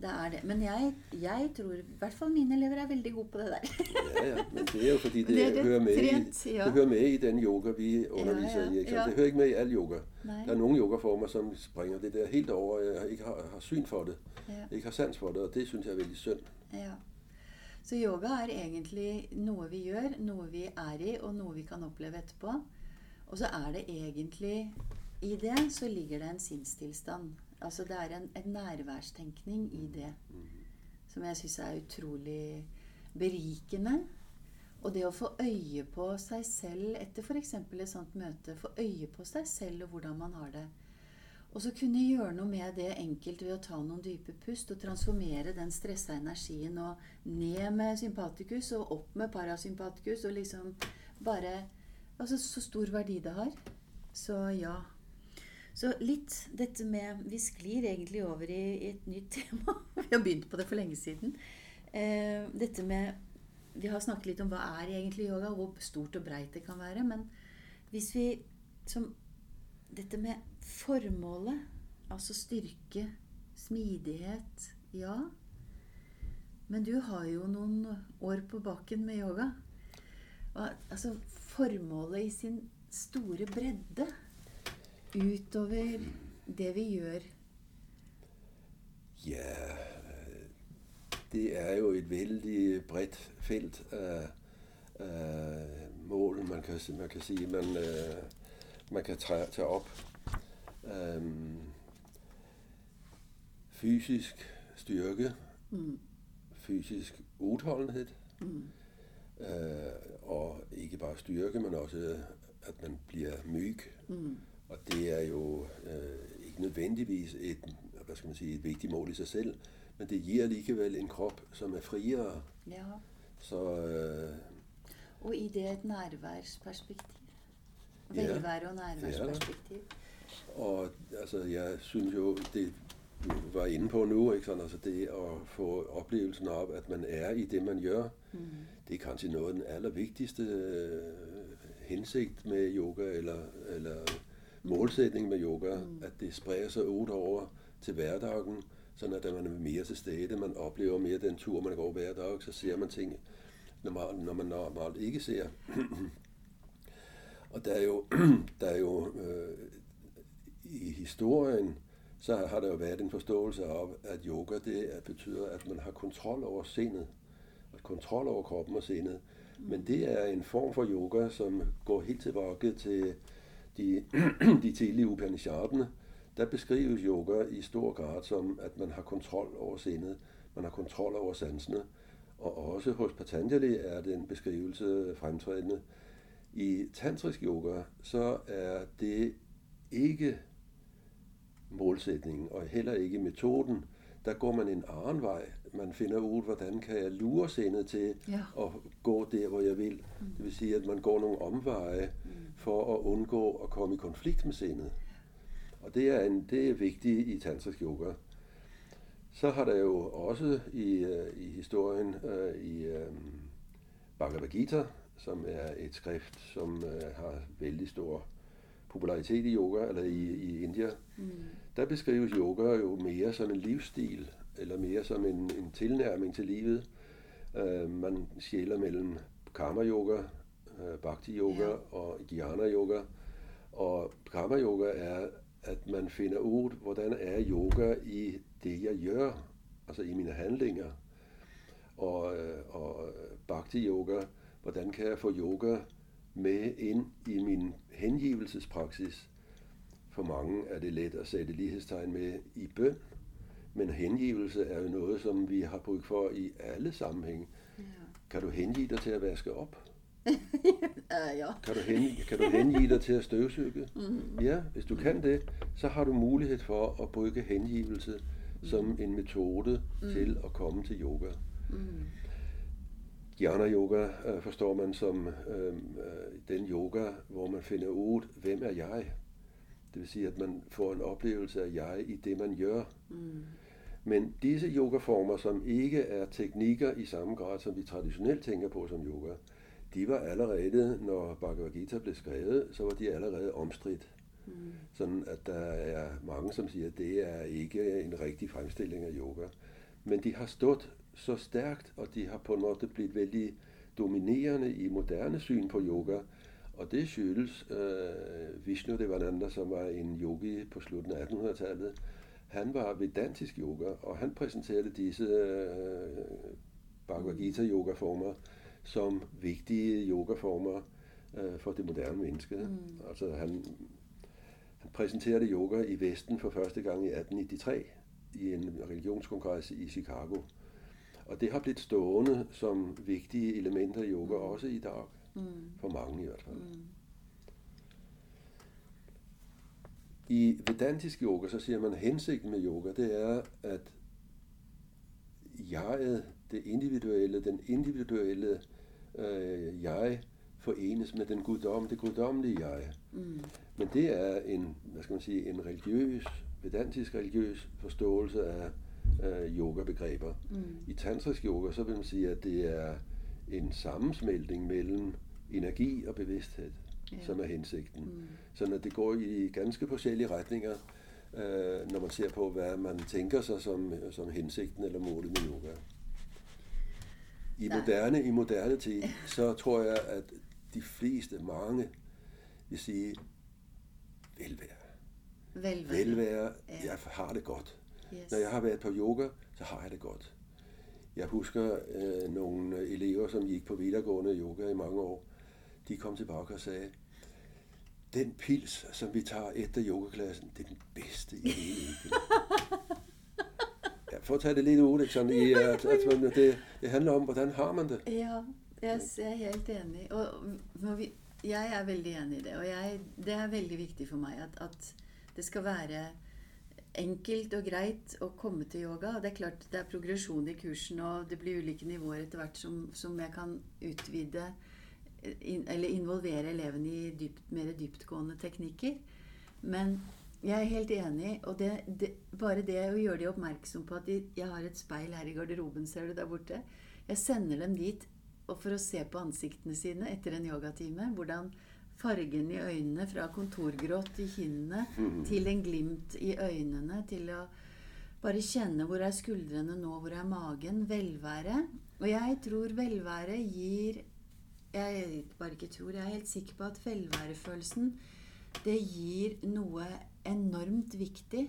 Det er det. Men jeg, jeg tror i hvert fall mine elever er veldig gode på det der. Ja, ja, men det er jo fordi, det, Det er det hører, med trent, i, ja. det hører med i den yoga, vi underviser ja, i. Ikke? ja. Det hører ikke med i al yoga. Nei. Der er nogle yogaformer, som springer det der helt over, jeg ikke har, har syn for det, Ja. ikke har sans for det, og det synes jeg er vældig synd. Ja. Så yoga er egentlig noe vi gjør, noe vi er i, og noe vi kan oppleve etterpå. Og så er det egentlig I det så ligger det en sinnstilstand. Altså det er en, en nærværstenkning i det som jeg syns er utrolig berikende. Og det å få øye på seg selv etter f.eks. et sånt møte, få øye på seg selv og hvordan man har det. Og så kunne gjøre noe med det enkelt ved å ta noen dype pust og transformere den stressa energien og ned med sympatikus og opp med parasympatikus og liksom bare Altså så stor verdi det har. Så ja. Så litt dette med Vi sklir egentlig over i, i et nytt tema. Vi har begynt på det for lenge siden. Eh, dette med Vi har snakket litt om hva er egentlig yoga, hvor stort og breit det kan være. Men hvis vi som Dette med formålet, altså styrke, smidighet Ja. Men du har jo noen år på baken med yoga. Og, altså formålet i sin store bredde utover det vi gjør. Ja, øh, det er jo et vældig bredt felt af, af mål, man kan, man kan sige, man, øh, man kan tage, tage op. Øhm, fysisk styrke, Mm, fysisk udholdenhed, mm, øh, og ikke bare styrke, men også at man bliver myg. mm, Og det er jo øh, ikke nødvendigvis et, hvad skal man sige, et vigtigt mål i sig selv, men det giver alligevel en krop, som er friere. ja. Så øh, Og i det et nærværsperspektiv. Ja. Velvære og nærværsperspektiv. og altså, jeg synes jo, det var inde på nu, ikke sådan, altså det at få oplevelsen af, at man er i det, man gør, Mm. det er kanskje noget af den allervigtigste øh, hensigt med yoga, eller, eller målsætning med yoga, Mm. at det spreder sig ud over til hverdagen, sådan at man er mere til stede, man oplever mere den tur, man går hver dag, så ser man ting, når man, når man normalt ikke ser. Og der er jo, der er jo øh, i historien, så har der jo været en forståelse af, at yoga det er- betyder, at man har kontrol over sindet, og kontrol over kroppen og sindet. Men det er en form for yoga, som går helt tilbage til de, de tidlige Upanishadene, Der beskrives yoga i stor grad som, at man har kontrol over sindet, man har kontrol over sansene, og også hos Patanjali er den beskrivelse fremtrædende. I tantrisk yoga, så er det ikke målsætningen, og heller ikke metoden. Der går man en anden vej. Man finder ud, hvordan kan jeg lure sindet til Ja. at gå der, hvor jeg vil. Det vil sige, at man går nogle omveje for at undgå at komme i konflikt med sindet. Og det er, en, det er vigtigt i tantrisk yoga. Så har der jo også i, øh, i historien øh, i øh, Bhagavad Gita, som er et skrift, som øh, har vældig stor popularitet i yoga, eller i, i India, Mm. Der beskrives yoga jo mere som en livsstil, eller mere som en, en tilnærming til livet. Uh, man skiller mellem karma-yoga, uh, bhakti-yoga Ja. ja. og jnana-yoga. Og karma-yoga er, at man finder ud, hvordan er yoga i det, jeg gør, altså i mine handlinger. Og, øh, og bhakti-yoga, hvordan kan jeg få yoga med ind i min hengivelsespraksis, for mange er det let at sætte lighedstegn med i bøn, Men hengivelse er jo noget, som vi har brug for i alle sammenhænge. Ja. Kan du hengive dig til at vaske op? ja. Kan du, hen, kan du hengive dig til at støvsuge? Mm. Ja, hvis du kan det, så har du mulighed for at bruge hengivelse som en metode mm. til at komme til yoga. Mm. Jnana yoga øh, forstår man som øh, den yoga, hvor man finder ud, hvem er jeg? Det vil sige, at man får en oplevelse af jeg i det, man gør. Mm. Men disse yogaformer, som ikke er teknikker i samme grad, som vi traditionelt tænker på som yoga, de var allerede, når Bhagavad Gita blev skrevet, så var de allerede omstridt. Mm. Sådan at der er mange, som siger, at det er ikke en rigtig fremstilling af yoga. Men de har stået så stærkt, og de har på en måde blivet vældig dominerende i moderne syn på yoga. Og det skyldes øh, Vishnu Devananda, som var en yogi på slutningen af 1800-tallet. Han var vedantisk yoga, og han præsenterede disse øh, Bhagavad Gita yogaformer som vigtige yogaformer øh, for det moderne menneske. Mm. Altså han, han præsenterede yoga i Vesten for første gang i 1893 i en religionskongres i Chicago. Og det har blivet stående som vigtige elementer i yoga også i dag. Mm. For mange i hvert fald. Mm. I vedantisk yoga, så siger man, at hensigten med yoga, det er, at jeget, det individuelle, den individuelle øh, jeg, forenes med den guddom, det guddommelige jeg. Mm. Men det er en, hvad skal man sige, en religiøs, vedantisk religiøs forståelse af øh, yoga-begreber. Mm. I tantrisk yoga, så vil man sige, at det er en sammensmeltning mellem energi og bevidsthed, yeah. som er hensigten. Mm. Sådan at det går i ganske forskellige retninger, øh, når man ser på, hvad man tænker sig som, som hensigten eller målet med yoga. I moderne, I moderne tid, så tror jeg, at de fleste, mange, vil sige velvære. Velvære. Velvære. Ja. Jeg har det godt. Yes. Når jeg har været på yoga, så har jeg det godt. Jeg husker øh, nogle elever, som gik på videregående yoga i mange år. De kom tilbage og sagde, den pils, som vi tager efter yogaklassen, det er den bedste i hele ja, for at tage det lidt ud? Sådan, i, at, at man, det, det handler om, hvordan har man det. Ja, yes, jeg er helt enig. Og vi, jeg er veldig enig i det. Og jeg, det er veldig vigtigt for mig, at, at det skal være enkelt og greit å komme til yoga. Det er klart det er progresjon i kursen, og det blir ulike nivåer etter hvert som, som jeg kan utvide eller involvere elevene i dypt, mer dyptgående teknikker. Men jeg er helt enig. Og det, det, bare det å gjøre de oppmerksom på at de, jeg har et speil her i garderoben, ser du der borte. Jeg sender dem dit for å se på ansiktene sine etter en yogatime. Hvordan fargen i øynene fra kontorgrått i kinnene mm. til en glimt i øynene, til å bare kjenne hvor er skuldrene nå, hvor er magen. Velvære. Og jeg tror velvære gir Jeg bare ikke tror, jeg er helt sikker på at velværefølelsen det gir noe enormt viktig.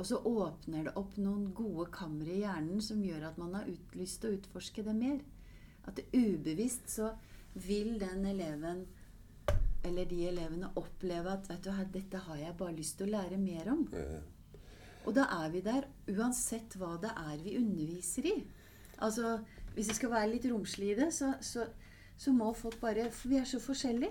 Og så åpner det opp noen gode kamre i hjernen som gjør at man har lyst til å utforske det mer. At det ubevisst så vil den eleven eller de elevene oppleve at vet du, dette har jeg bare lyst til å lære mer om. Ja. Og da er vi der uansett hva det er vi underviser i. Altså, Hvis vi skal være litt romslige i det, så, så, så må folk bare For vi er så forskjellige.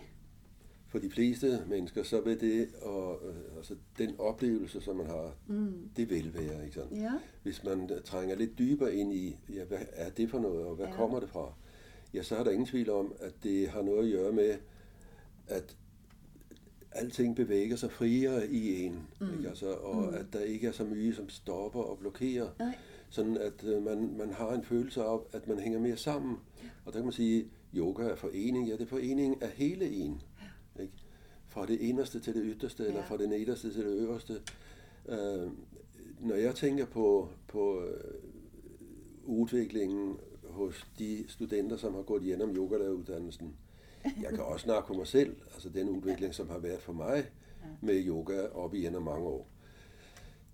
For de fleste mennesker, så vil det, og, altså den oplevelse, som man har, mm. det vil være. Ikke sådan? Ja. Hvis man trænger lidt dybere ind i, ja, hvad er det for noget, og hvad ja. kommer det fra? Ja, så er der ingen tvivl om, at det har noget at gøre med, at alting bevæger sig friere i en, mm. ikke? Altså, og mm. at der ikke er så mye, som stopper og blokerer. Nej. Sådan at uh, man, man har en følelse af, at man hænger mere sammen. Og der kan man sige, yoga er forening. Ja, det er forening af hele en. Ikke? Fra det inderste til det ytterste, ja. eller fra det nederste til det øverste. Uh, når jeg tænker på, på uh, udviklingen hos de studenter, som har gået igennem yogalæreruddannelsen, jeg kan også snakke for mig selv, altså den udvikling, som har været for mig med yoga op i af mange år,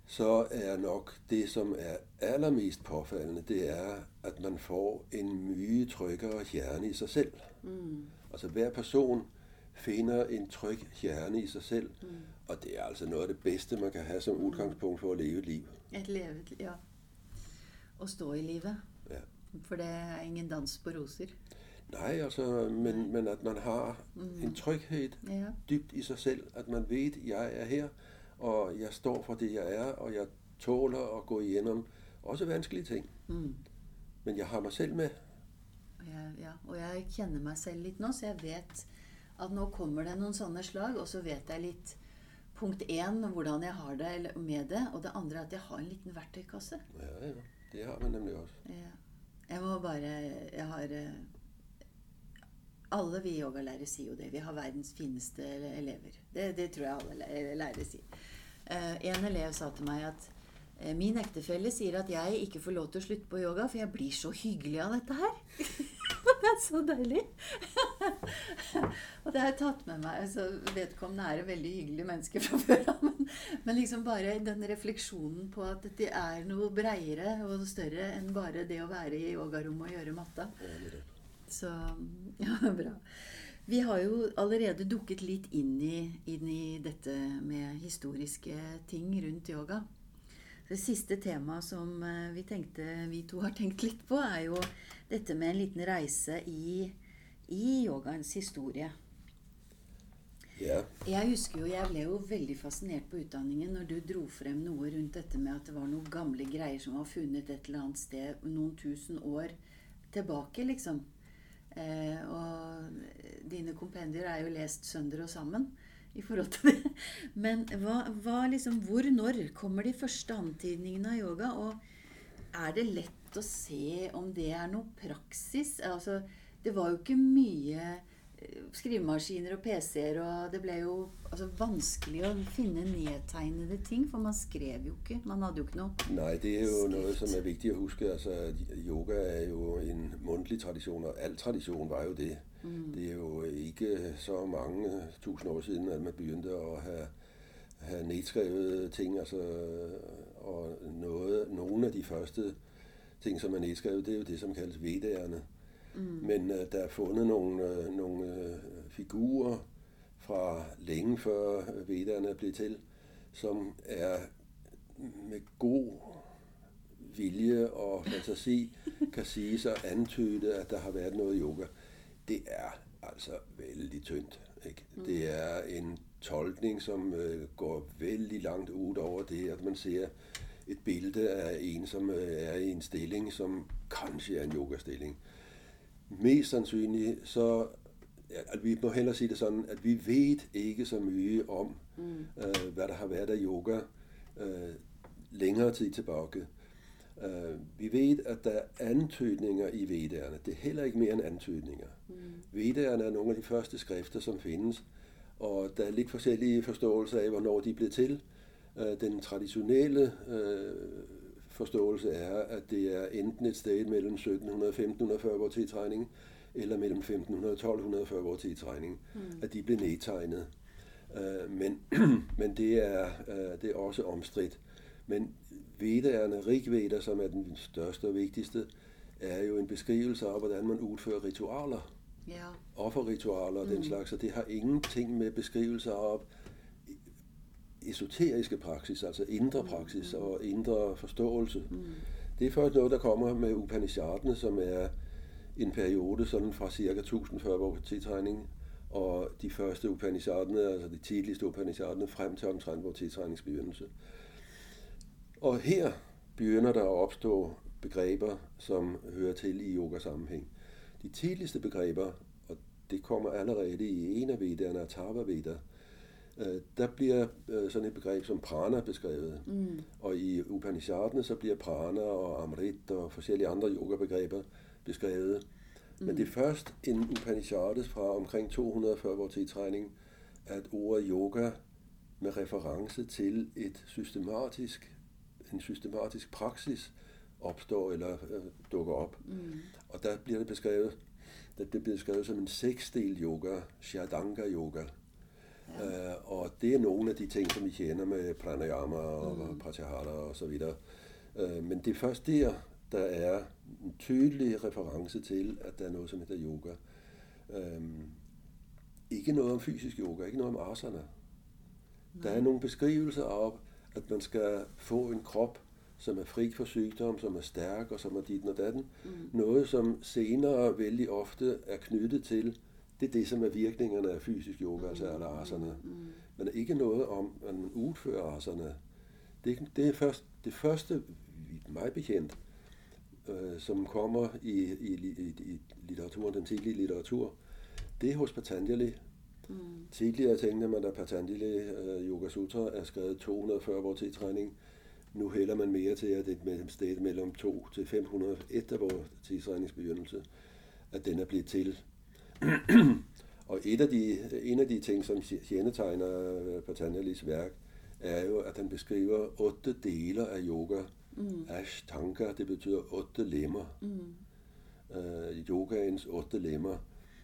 så er nok det, som er allermest påfaldende, det er, at man får en mye tryggere hjerne i sig selv. Mm. Altså hver person finder en tryg hjerne i sig selv, mm. og det er altså noget af det bedste, man kan have som udgangspunkt for at leve et liv. Et liv, ja. å stå i livet. Ja. For det er ingen dans på roser. Nej, altså, men, men at man har en tryghed Ja. dybt i sig selv, at man ved, at jeg er her, og jeg står for det, jeg er, og jeg tåler at gå igennem også vanskelige ting. Mm. Men jeg har mig selv med. Og jeg, ja, og jeg kjenner meg selv litt nå, så jeg vet at nå kommer det noen sånne slag, og så vet jeg litt punkt én hvordan jeg har det eller med det, og det andre er at jeg har en liten verktøykasse. Ja, ja, det har man nemlig også. Ja. Jeg må bare Jeg har eh, alle vi yogalærere sier jo det. Vi har verdens fineste elever. Det, det tror jeg alle eh, lærere sier. Eh, en elev sa til meg at eh, min ektefelle sier at jeg ikke får lov til å slutte på yoga, for jeg blir så hyggelig av dette her. det er så deilig. og det har jeg tatt med meg. Altså, vedkommende er et veldig hyggelig menneske fra før av. Men, men liksom bare den refleksjonen på at det er noe breiere og større enn bare det å være i yogarommet og gjøre matta. Så ja, bra. Vi har jo allerede dukket litt inn i, inn i dette med historiske ting rundt yoga. Det siste temaet som eh, vi tenkte vi to har tenkt litt på, er jo dette med en liten reise i, i yogaens historie. Ja, Jeg husker jo, jeg ble jo veldig fascinert på utdanningen når du dro frem noe rundt dette med at det var noen gamle greier som var funnet et eller annet sted noen tusen år tilbake, liksom. Eh, og dine kompendier er jo lest sønder og sammen i forhold til det. Men hva, hva liksom, hvor, når kommer de første antydningene av yoga? Og er det lett å se om det er noe praksis? Altså, det var jo ikke mye skrivemaskiner og PC-er, og det ble jo altså, vanskelig å finne nedtegnede ting, for man skrev jo ikke. Man hadde jo ikke noe nej, det er jo noget, Skrift. som er vigtigt at huske. Altså, yoga er jo en mundtlig tradition, og al tradition var jo det. Mm. Det er jo ikke så mange tusind år siden, at man begyndte at have, have nedskrevet ting. Altså, og noget, nogle af de første ting, som er nedskrevet, det er jo det, som kaldes vedderne. Mm. Men uh, der er fundet nogle, uh, nogle uh, figurer fra længe før vedderne blev til, som er med god vilje og fantasi kan sige sig antyde, at der har været noget yoga. Det er altså vældig tyndt. Ikke? Mm. Det er en tolkning, som øh, går vældig langt ud over det, at man ser et billede af en, som øh, er i en stilling, som kanskje er en yogastilling. Mest sandsynligt, så at vi må hellere sige det sådan, at vi ved ikke så mye om, mm. øh, hvad der har været af yoga øh, længere tid tilbage. Øh, vi ved, at der er antydninger i vedderne. Det er heller ikke mere end antydninger. Mm. Vedderne er nogle af de første skrifter, som findes, og der er lidt forskellige forståelser af, hvornår de blev til. Øh, den traditionelle øh, forståelse er, at det er enten et sted mellem 1700 og 1500 før vor tidtrækning, eller mellem 1500 og 1200 før vor tidtrækning, mm. at de blev nedtegnet. Øh, men, men det er, øh, det er også omstridt. Men Vedderne, Rigveda, som er den største og vigtigste, er jo en beskrivelse af, hvordan man udfører ritualer, Ja. offerritualer og den slags, og det har ingenting med beskrivelser af esoteriske praksis, altså indre praksis og indre forståelse. Det er først noget, der kommer med Upanishadene, som er en periode sådan fra cirka 1000 før vores tidtrækning, og de første Upanishadene, altså de tidligste Upanishadene, frem til omtrent vores tidtrækningsbegyndelse. Og her begynder der at opstå begreber, som hører til i yoga-sammenhæng. De tidligste begreber, og det kommer allerede i en af vedderne, Atharva Veda, øh, der bliver øh, sådan et begreb som prana beskrevet. Mm. Og i Upanishadene så bliver prana og amrit og forskellige andre yoga-begreber beskrevet. Mm. Men det er først en Upanishades fra omkring 200 før vores tidtrækning, at ordet yoga med reference til et systematisk, en systematisk praksis opstår eller øh, dukker op. Mm. Og der bliver det beskrevet, der bliver beskrevet som en seksdel yoga, Shadanga yoga. Ja. Uh, og det er nogle af de ting, som vi kender med pranayama og mm. pratyahara og så videre. Uh, men det er først der, der er en tydelig reference til, at der er noget, som hedder yoga. Um, ikke noget om fysisk yoga, ikke noget om asana. Nej. Der er nogle beskrivelser af, at man skal få en krop, som er fri for sygdom, som er stærk og som er dit og datten. Mm. Noget, som senere vældig ofte er knyttet til, det er det, som er virkningerne af fysisk yoga, mm. altså alle aserne. Mm. Men ikke noget om, at man udfører aserne. Det, det er først, det første, mig bekendt, øh, som kommer i, i, i, i litteraturen, den tidlige litteratur, det er hos Patanjali. Mm. Tidligere tænkte man, at Patanjali uh, Yoga Sutra er skrevet 240 år til træning. Nu hælder man mere til, at det er et sted mellem 2 til 500 efter vores tidstræningsbegyndelse, at den er blevet til. og et af de, en af de ting, som kjendetegner Patanjalis værk, er jo, at han beskriver otte dele af yoga. Mm. Ashtanga, det betyder otte lemmer. Mm. Uh, yogaens otte lemmer.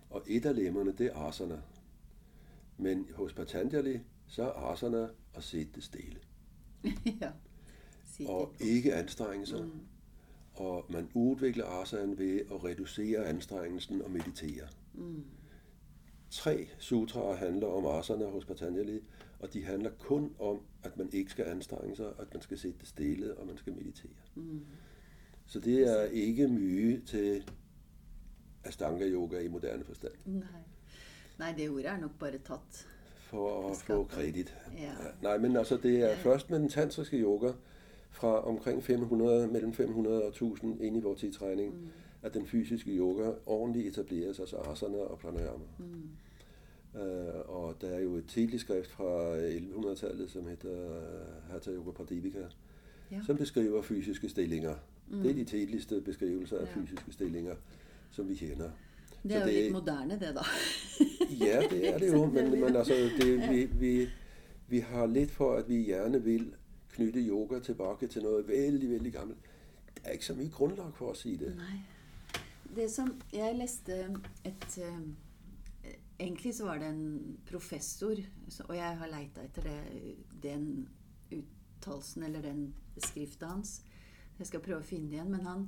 Og et af lemmerne, det er asana. Men hos Patanjali, så er asana at sætte stille. ja. Og ikke anstrenge sig. Mm. Og man udvikler asana ved at reducere anstrengelsen og meditere. Mm. Tre sutraer handler om asana hos Patanjali, og de handler kun om, at man ikke skal anstrenge sig, at man skal sætte stille, og man skal meditere. Mm. Så det er ikke mye til Astanga yoga i moderne forstand. Nej. Nej, det ordet er nok bare tatt. For at få kredit. Ja. Nej, men altså det er ja. først med den tantriske yoga fra omkring 500, mellem 500 og 1000 ind i vores tidstræning, mm. At den fysiske yoga ordentligt etableres, altså asana og pranayama. Mm. Uh, og der er jo et tidligt skrift fra 1100-tallet, som hedder Hatha Yoga Pradipika, ja. som beskriver fysiske stillinger. Mm. Det er de tidligste beskrivelser af ja. fysiske stillinger som vi kender. Det er så jo det, lidt moderne, det da. ja, det er det jo, men, men altså, det, vi, vi, vi har lidt for, at vi gerne vil knytte yoga tilbage til noget vældig, vældig gammelt. Der er ikke så mye grundlag for at sige det. Nej. Det som, jeg læste et, uh, egentlig så var det en professor, og jeg har leita etter det, den uttalelsen, eller den skriften hans. Jeg skal prøve at finde det igen, men han,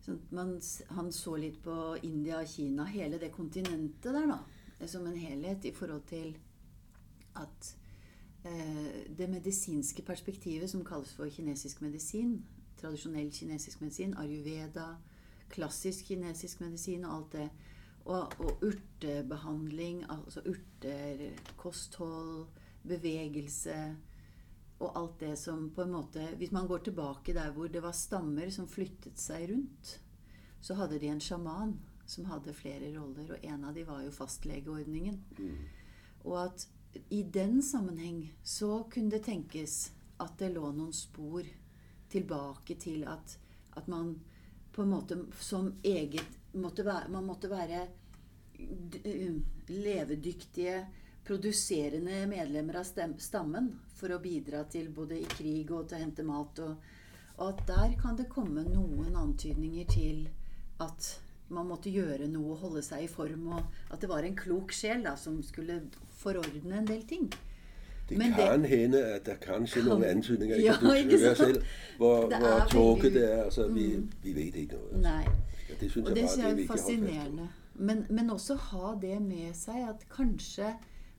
Sånn man, han så litt på India og Kina, hele det kontinentet der, da, som en helhet i forhold til at eh, det medisinske perspektivet som kalles for kinesisk medisin, tradisjonell kinesisk medisin, ayurveda, klassisk kinesisk medisin og alt det, og, og urtebehandling, altså urter, kosthold, bevegelse og alt det som på en måte Hvis man går tilbake der hvor det var stammer som flyttet seg rundt, så hadde de en sjaman som hadde flere roller, og en av de var jo fastlegeordningen. Mm. Og at i den sammenheng så kunne det tenkes at det lå noen spor tilbake til at, at man på en måte som eget måtte være, Man måtte være um, levedyktige produserende medlemmer av stammen for å bidra til både i krig og til å hente mat. Og, og at der kan det komme noen antydninger til at man måtte gjøre noe, holde seg i form, og at det var en klok sjel da, som skulle forordne en del ting. Det Men kan det, hende, at der kanskje noen antydninger. Ja, ikke høre selv, hvor, det hvor tåke det er. Altså, vi, mm. vi vet ikke noe. Altså. Nei. Ja, det synes og jeg det bare det er fascinerende. Men, men også ha det med seg at kanskje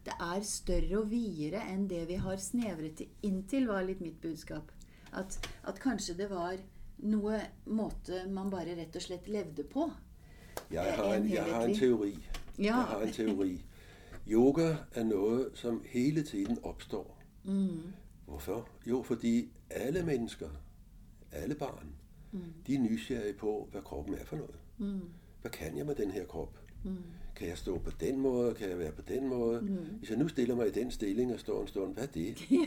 det er større og videre enn det vi har snevret det inn til, var litt mitt budskap. At, at, kanskje det var noe måte man bare rett og slett levde på. Jeg har en, jeg har en teori. Ja. Jeg har en teori. Yoga er noe som hele tiden oppstår. Mm. Hvorfor? Jo, fordi alle mennesker, alle barn, mm. de er nysgjerrige på hva kroppen er for noe. Mm. Hva kan jeg med denne kropp? Mm kan jeg stå på den måde, kan jeg være på den måde. Mm. Hvis jeg nu stiller mig i den stilling og står en stund, hvad er det? Ja.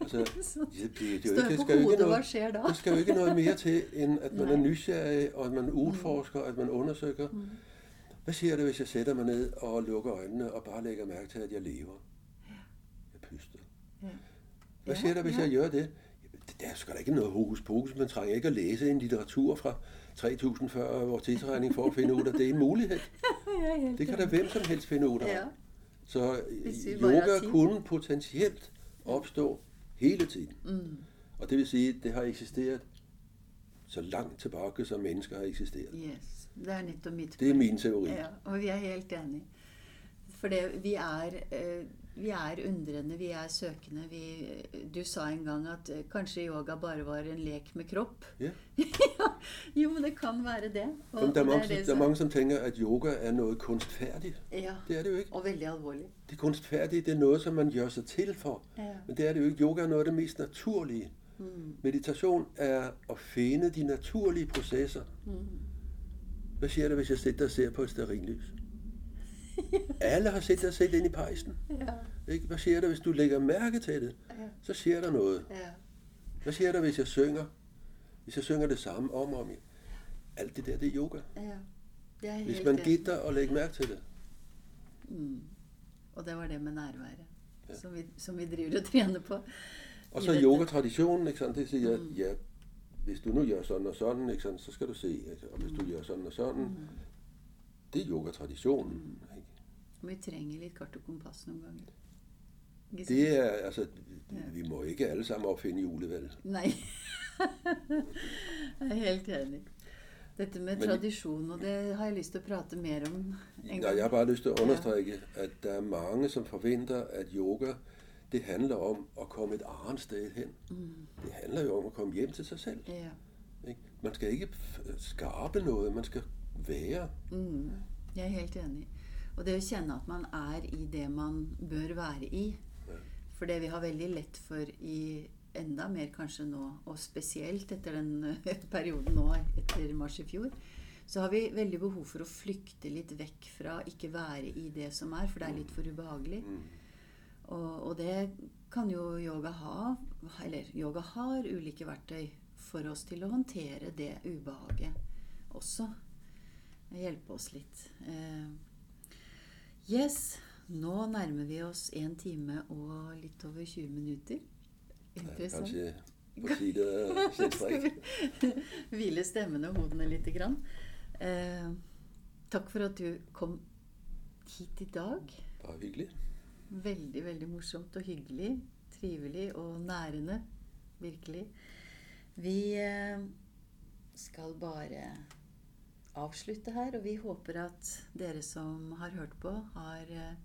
Altså, det, det, det, det, det, det, skal jo ikke noget, det skal jo ikke noget mere til, end at man er nysgerrig, og at man udforsker, mm. at man undersøger. Mm. Hvad siger det, hvis jeg sætter mig ned og lukker øjnene og bare lægger mærke til, at jeg lever? Ja. Jeg puster. Ja. Hvad siger det, hvis ja. jeg gør det? Det er sgu da ikke noget hokus pokus. Man trænger ikke at læse en litteratur fra 3000 før vores tidsregning for at finde ud af, det er en mulighed. ja, det kan da hvem som helst finde ud af. Ja. Så yoga kunne potentielt opstå hele tiden. Mm. Og det vil sige, at det har eksisteret så langt tilbage, som mennesker har eksisteret. Yes, det er netop mitt Det er min teori. Ja, og vi er helt enige. For det, vi er, øh, vi er undrende, vi er søkende. Vi, du sa en gang at eh, kanskje yoga bare var en lek med kropp. Ja. jo, men det kan være det. Og, Jamen, der, er mange, det som- der er mange, som tænker, at yoga er noget kunstfærdigt. Ja, Det er det jo ikke. og veldig alvorlig. Det kunstfærdige, det er noget, som man gør sig til for. Ja. Men det er det jo ikke. Yoga er noget af det mest naturlige. Mm. Meditation er at finde de naturlige processer. Mm. Hvad siger det, hvis jeg sidder og ser på et stearinlys? Alle har siddet og set ind i pejsen. Ja, Ikke? Hvad siger det, hvis du lægger mærke til det? ja, Så sker der noget. ja. Hvad siger der, hvis jeg synger? Hvis jeg synger det samme om og om igen. Alt det der, det er yoga. ja. Jeg er Hvis man gitter og lægger mærke til det. Mm. Og det var det med nærværet, Ja. som, vi, som vi driver og trener på. Og så yoga-traditionen, ikke sandt? Det siger, Mm. at ja, hvis du nu gør sådan og sådan, ikke sandt? så skal du se. Ikke? Og hvis du gør sådan og sådan, Mm. det er yoga-traditionen. Ikke? Vi trenger litt kart og ganger. Ikke sant? Det er, altså, Ja. vi må ikke alle sammen opfinde julet, vel? Nei. jeg er helt enig. Dette med Men- tradisjon, og det har jeg lyst til å prate mer om en Nej, jeg har bare lyst til at understrege, at der er mange, som forventer, at yoga, det handler om at komme et andet sted hen. Mm. Det handler jo om at komme hjem til sig selv. Ja. Ikke? Man skal ikke skabe noget, man skal være. Mm. Jeg er helt enig. Og det å kjenne at man er i det man bør være i. Ja. For det vi har veldig lett for i enda mer kanskje nå, og spesielt etter den eh, perioden nå etter mars i fjor, så har vi veldig behov for å flykte litt vekk fra ikke være i det som er, for det er litt for ubehagelig. Mm. Og, og det kan jo yoga ha, eller yoga har ulike verktøy for oss til å håndtere det ubehaget også. Hjelpe oss litt. Eh, yes, nå nærmer vi oss en time og litt over 20 minutter. Ja, Interessant. kanskje på side Skal vi hvile stemmene og hodene litt? Grann. Eh, takk for at du kom hit i dag. Bare hyggelig. Veldig, veldig morsomt og hyggelig. Trivelig og nærende. Virkelig. Vi eh, skal bare avslutte her, og vi håper at dere som har hørt på, har eh,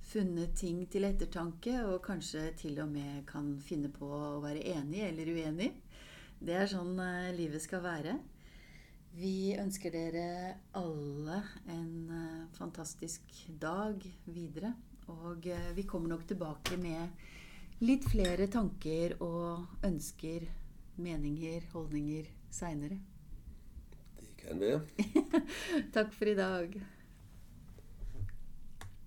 funnet ting til ettertanke, og kanskje til og med kan finne på å være enig eller uenig. Det er sånn eh, livet skal være. Vi ønsker dere alle en fantastisk dag videre. Og eh, vi kommer nok tilbake med litt flere tanker og ønsker, meninger, holdninger seinere. Det kan være. Takk for i dag.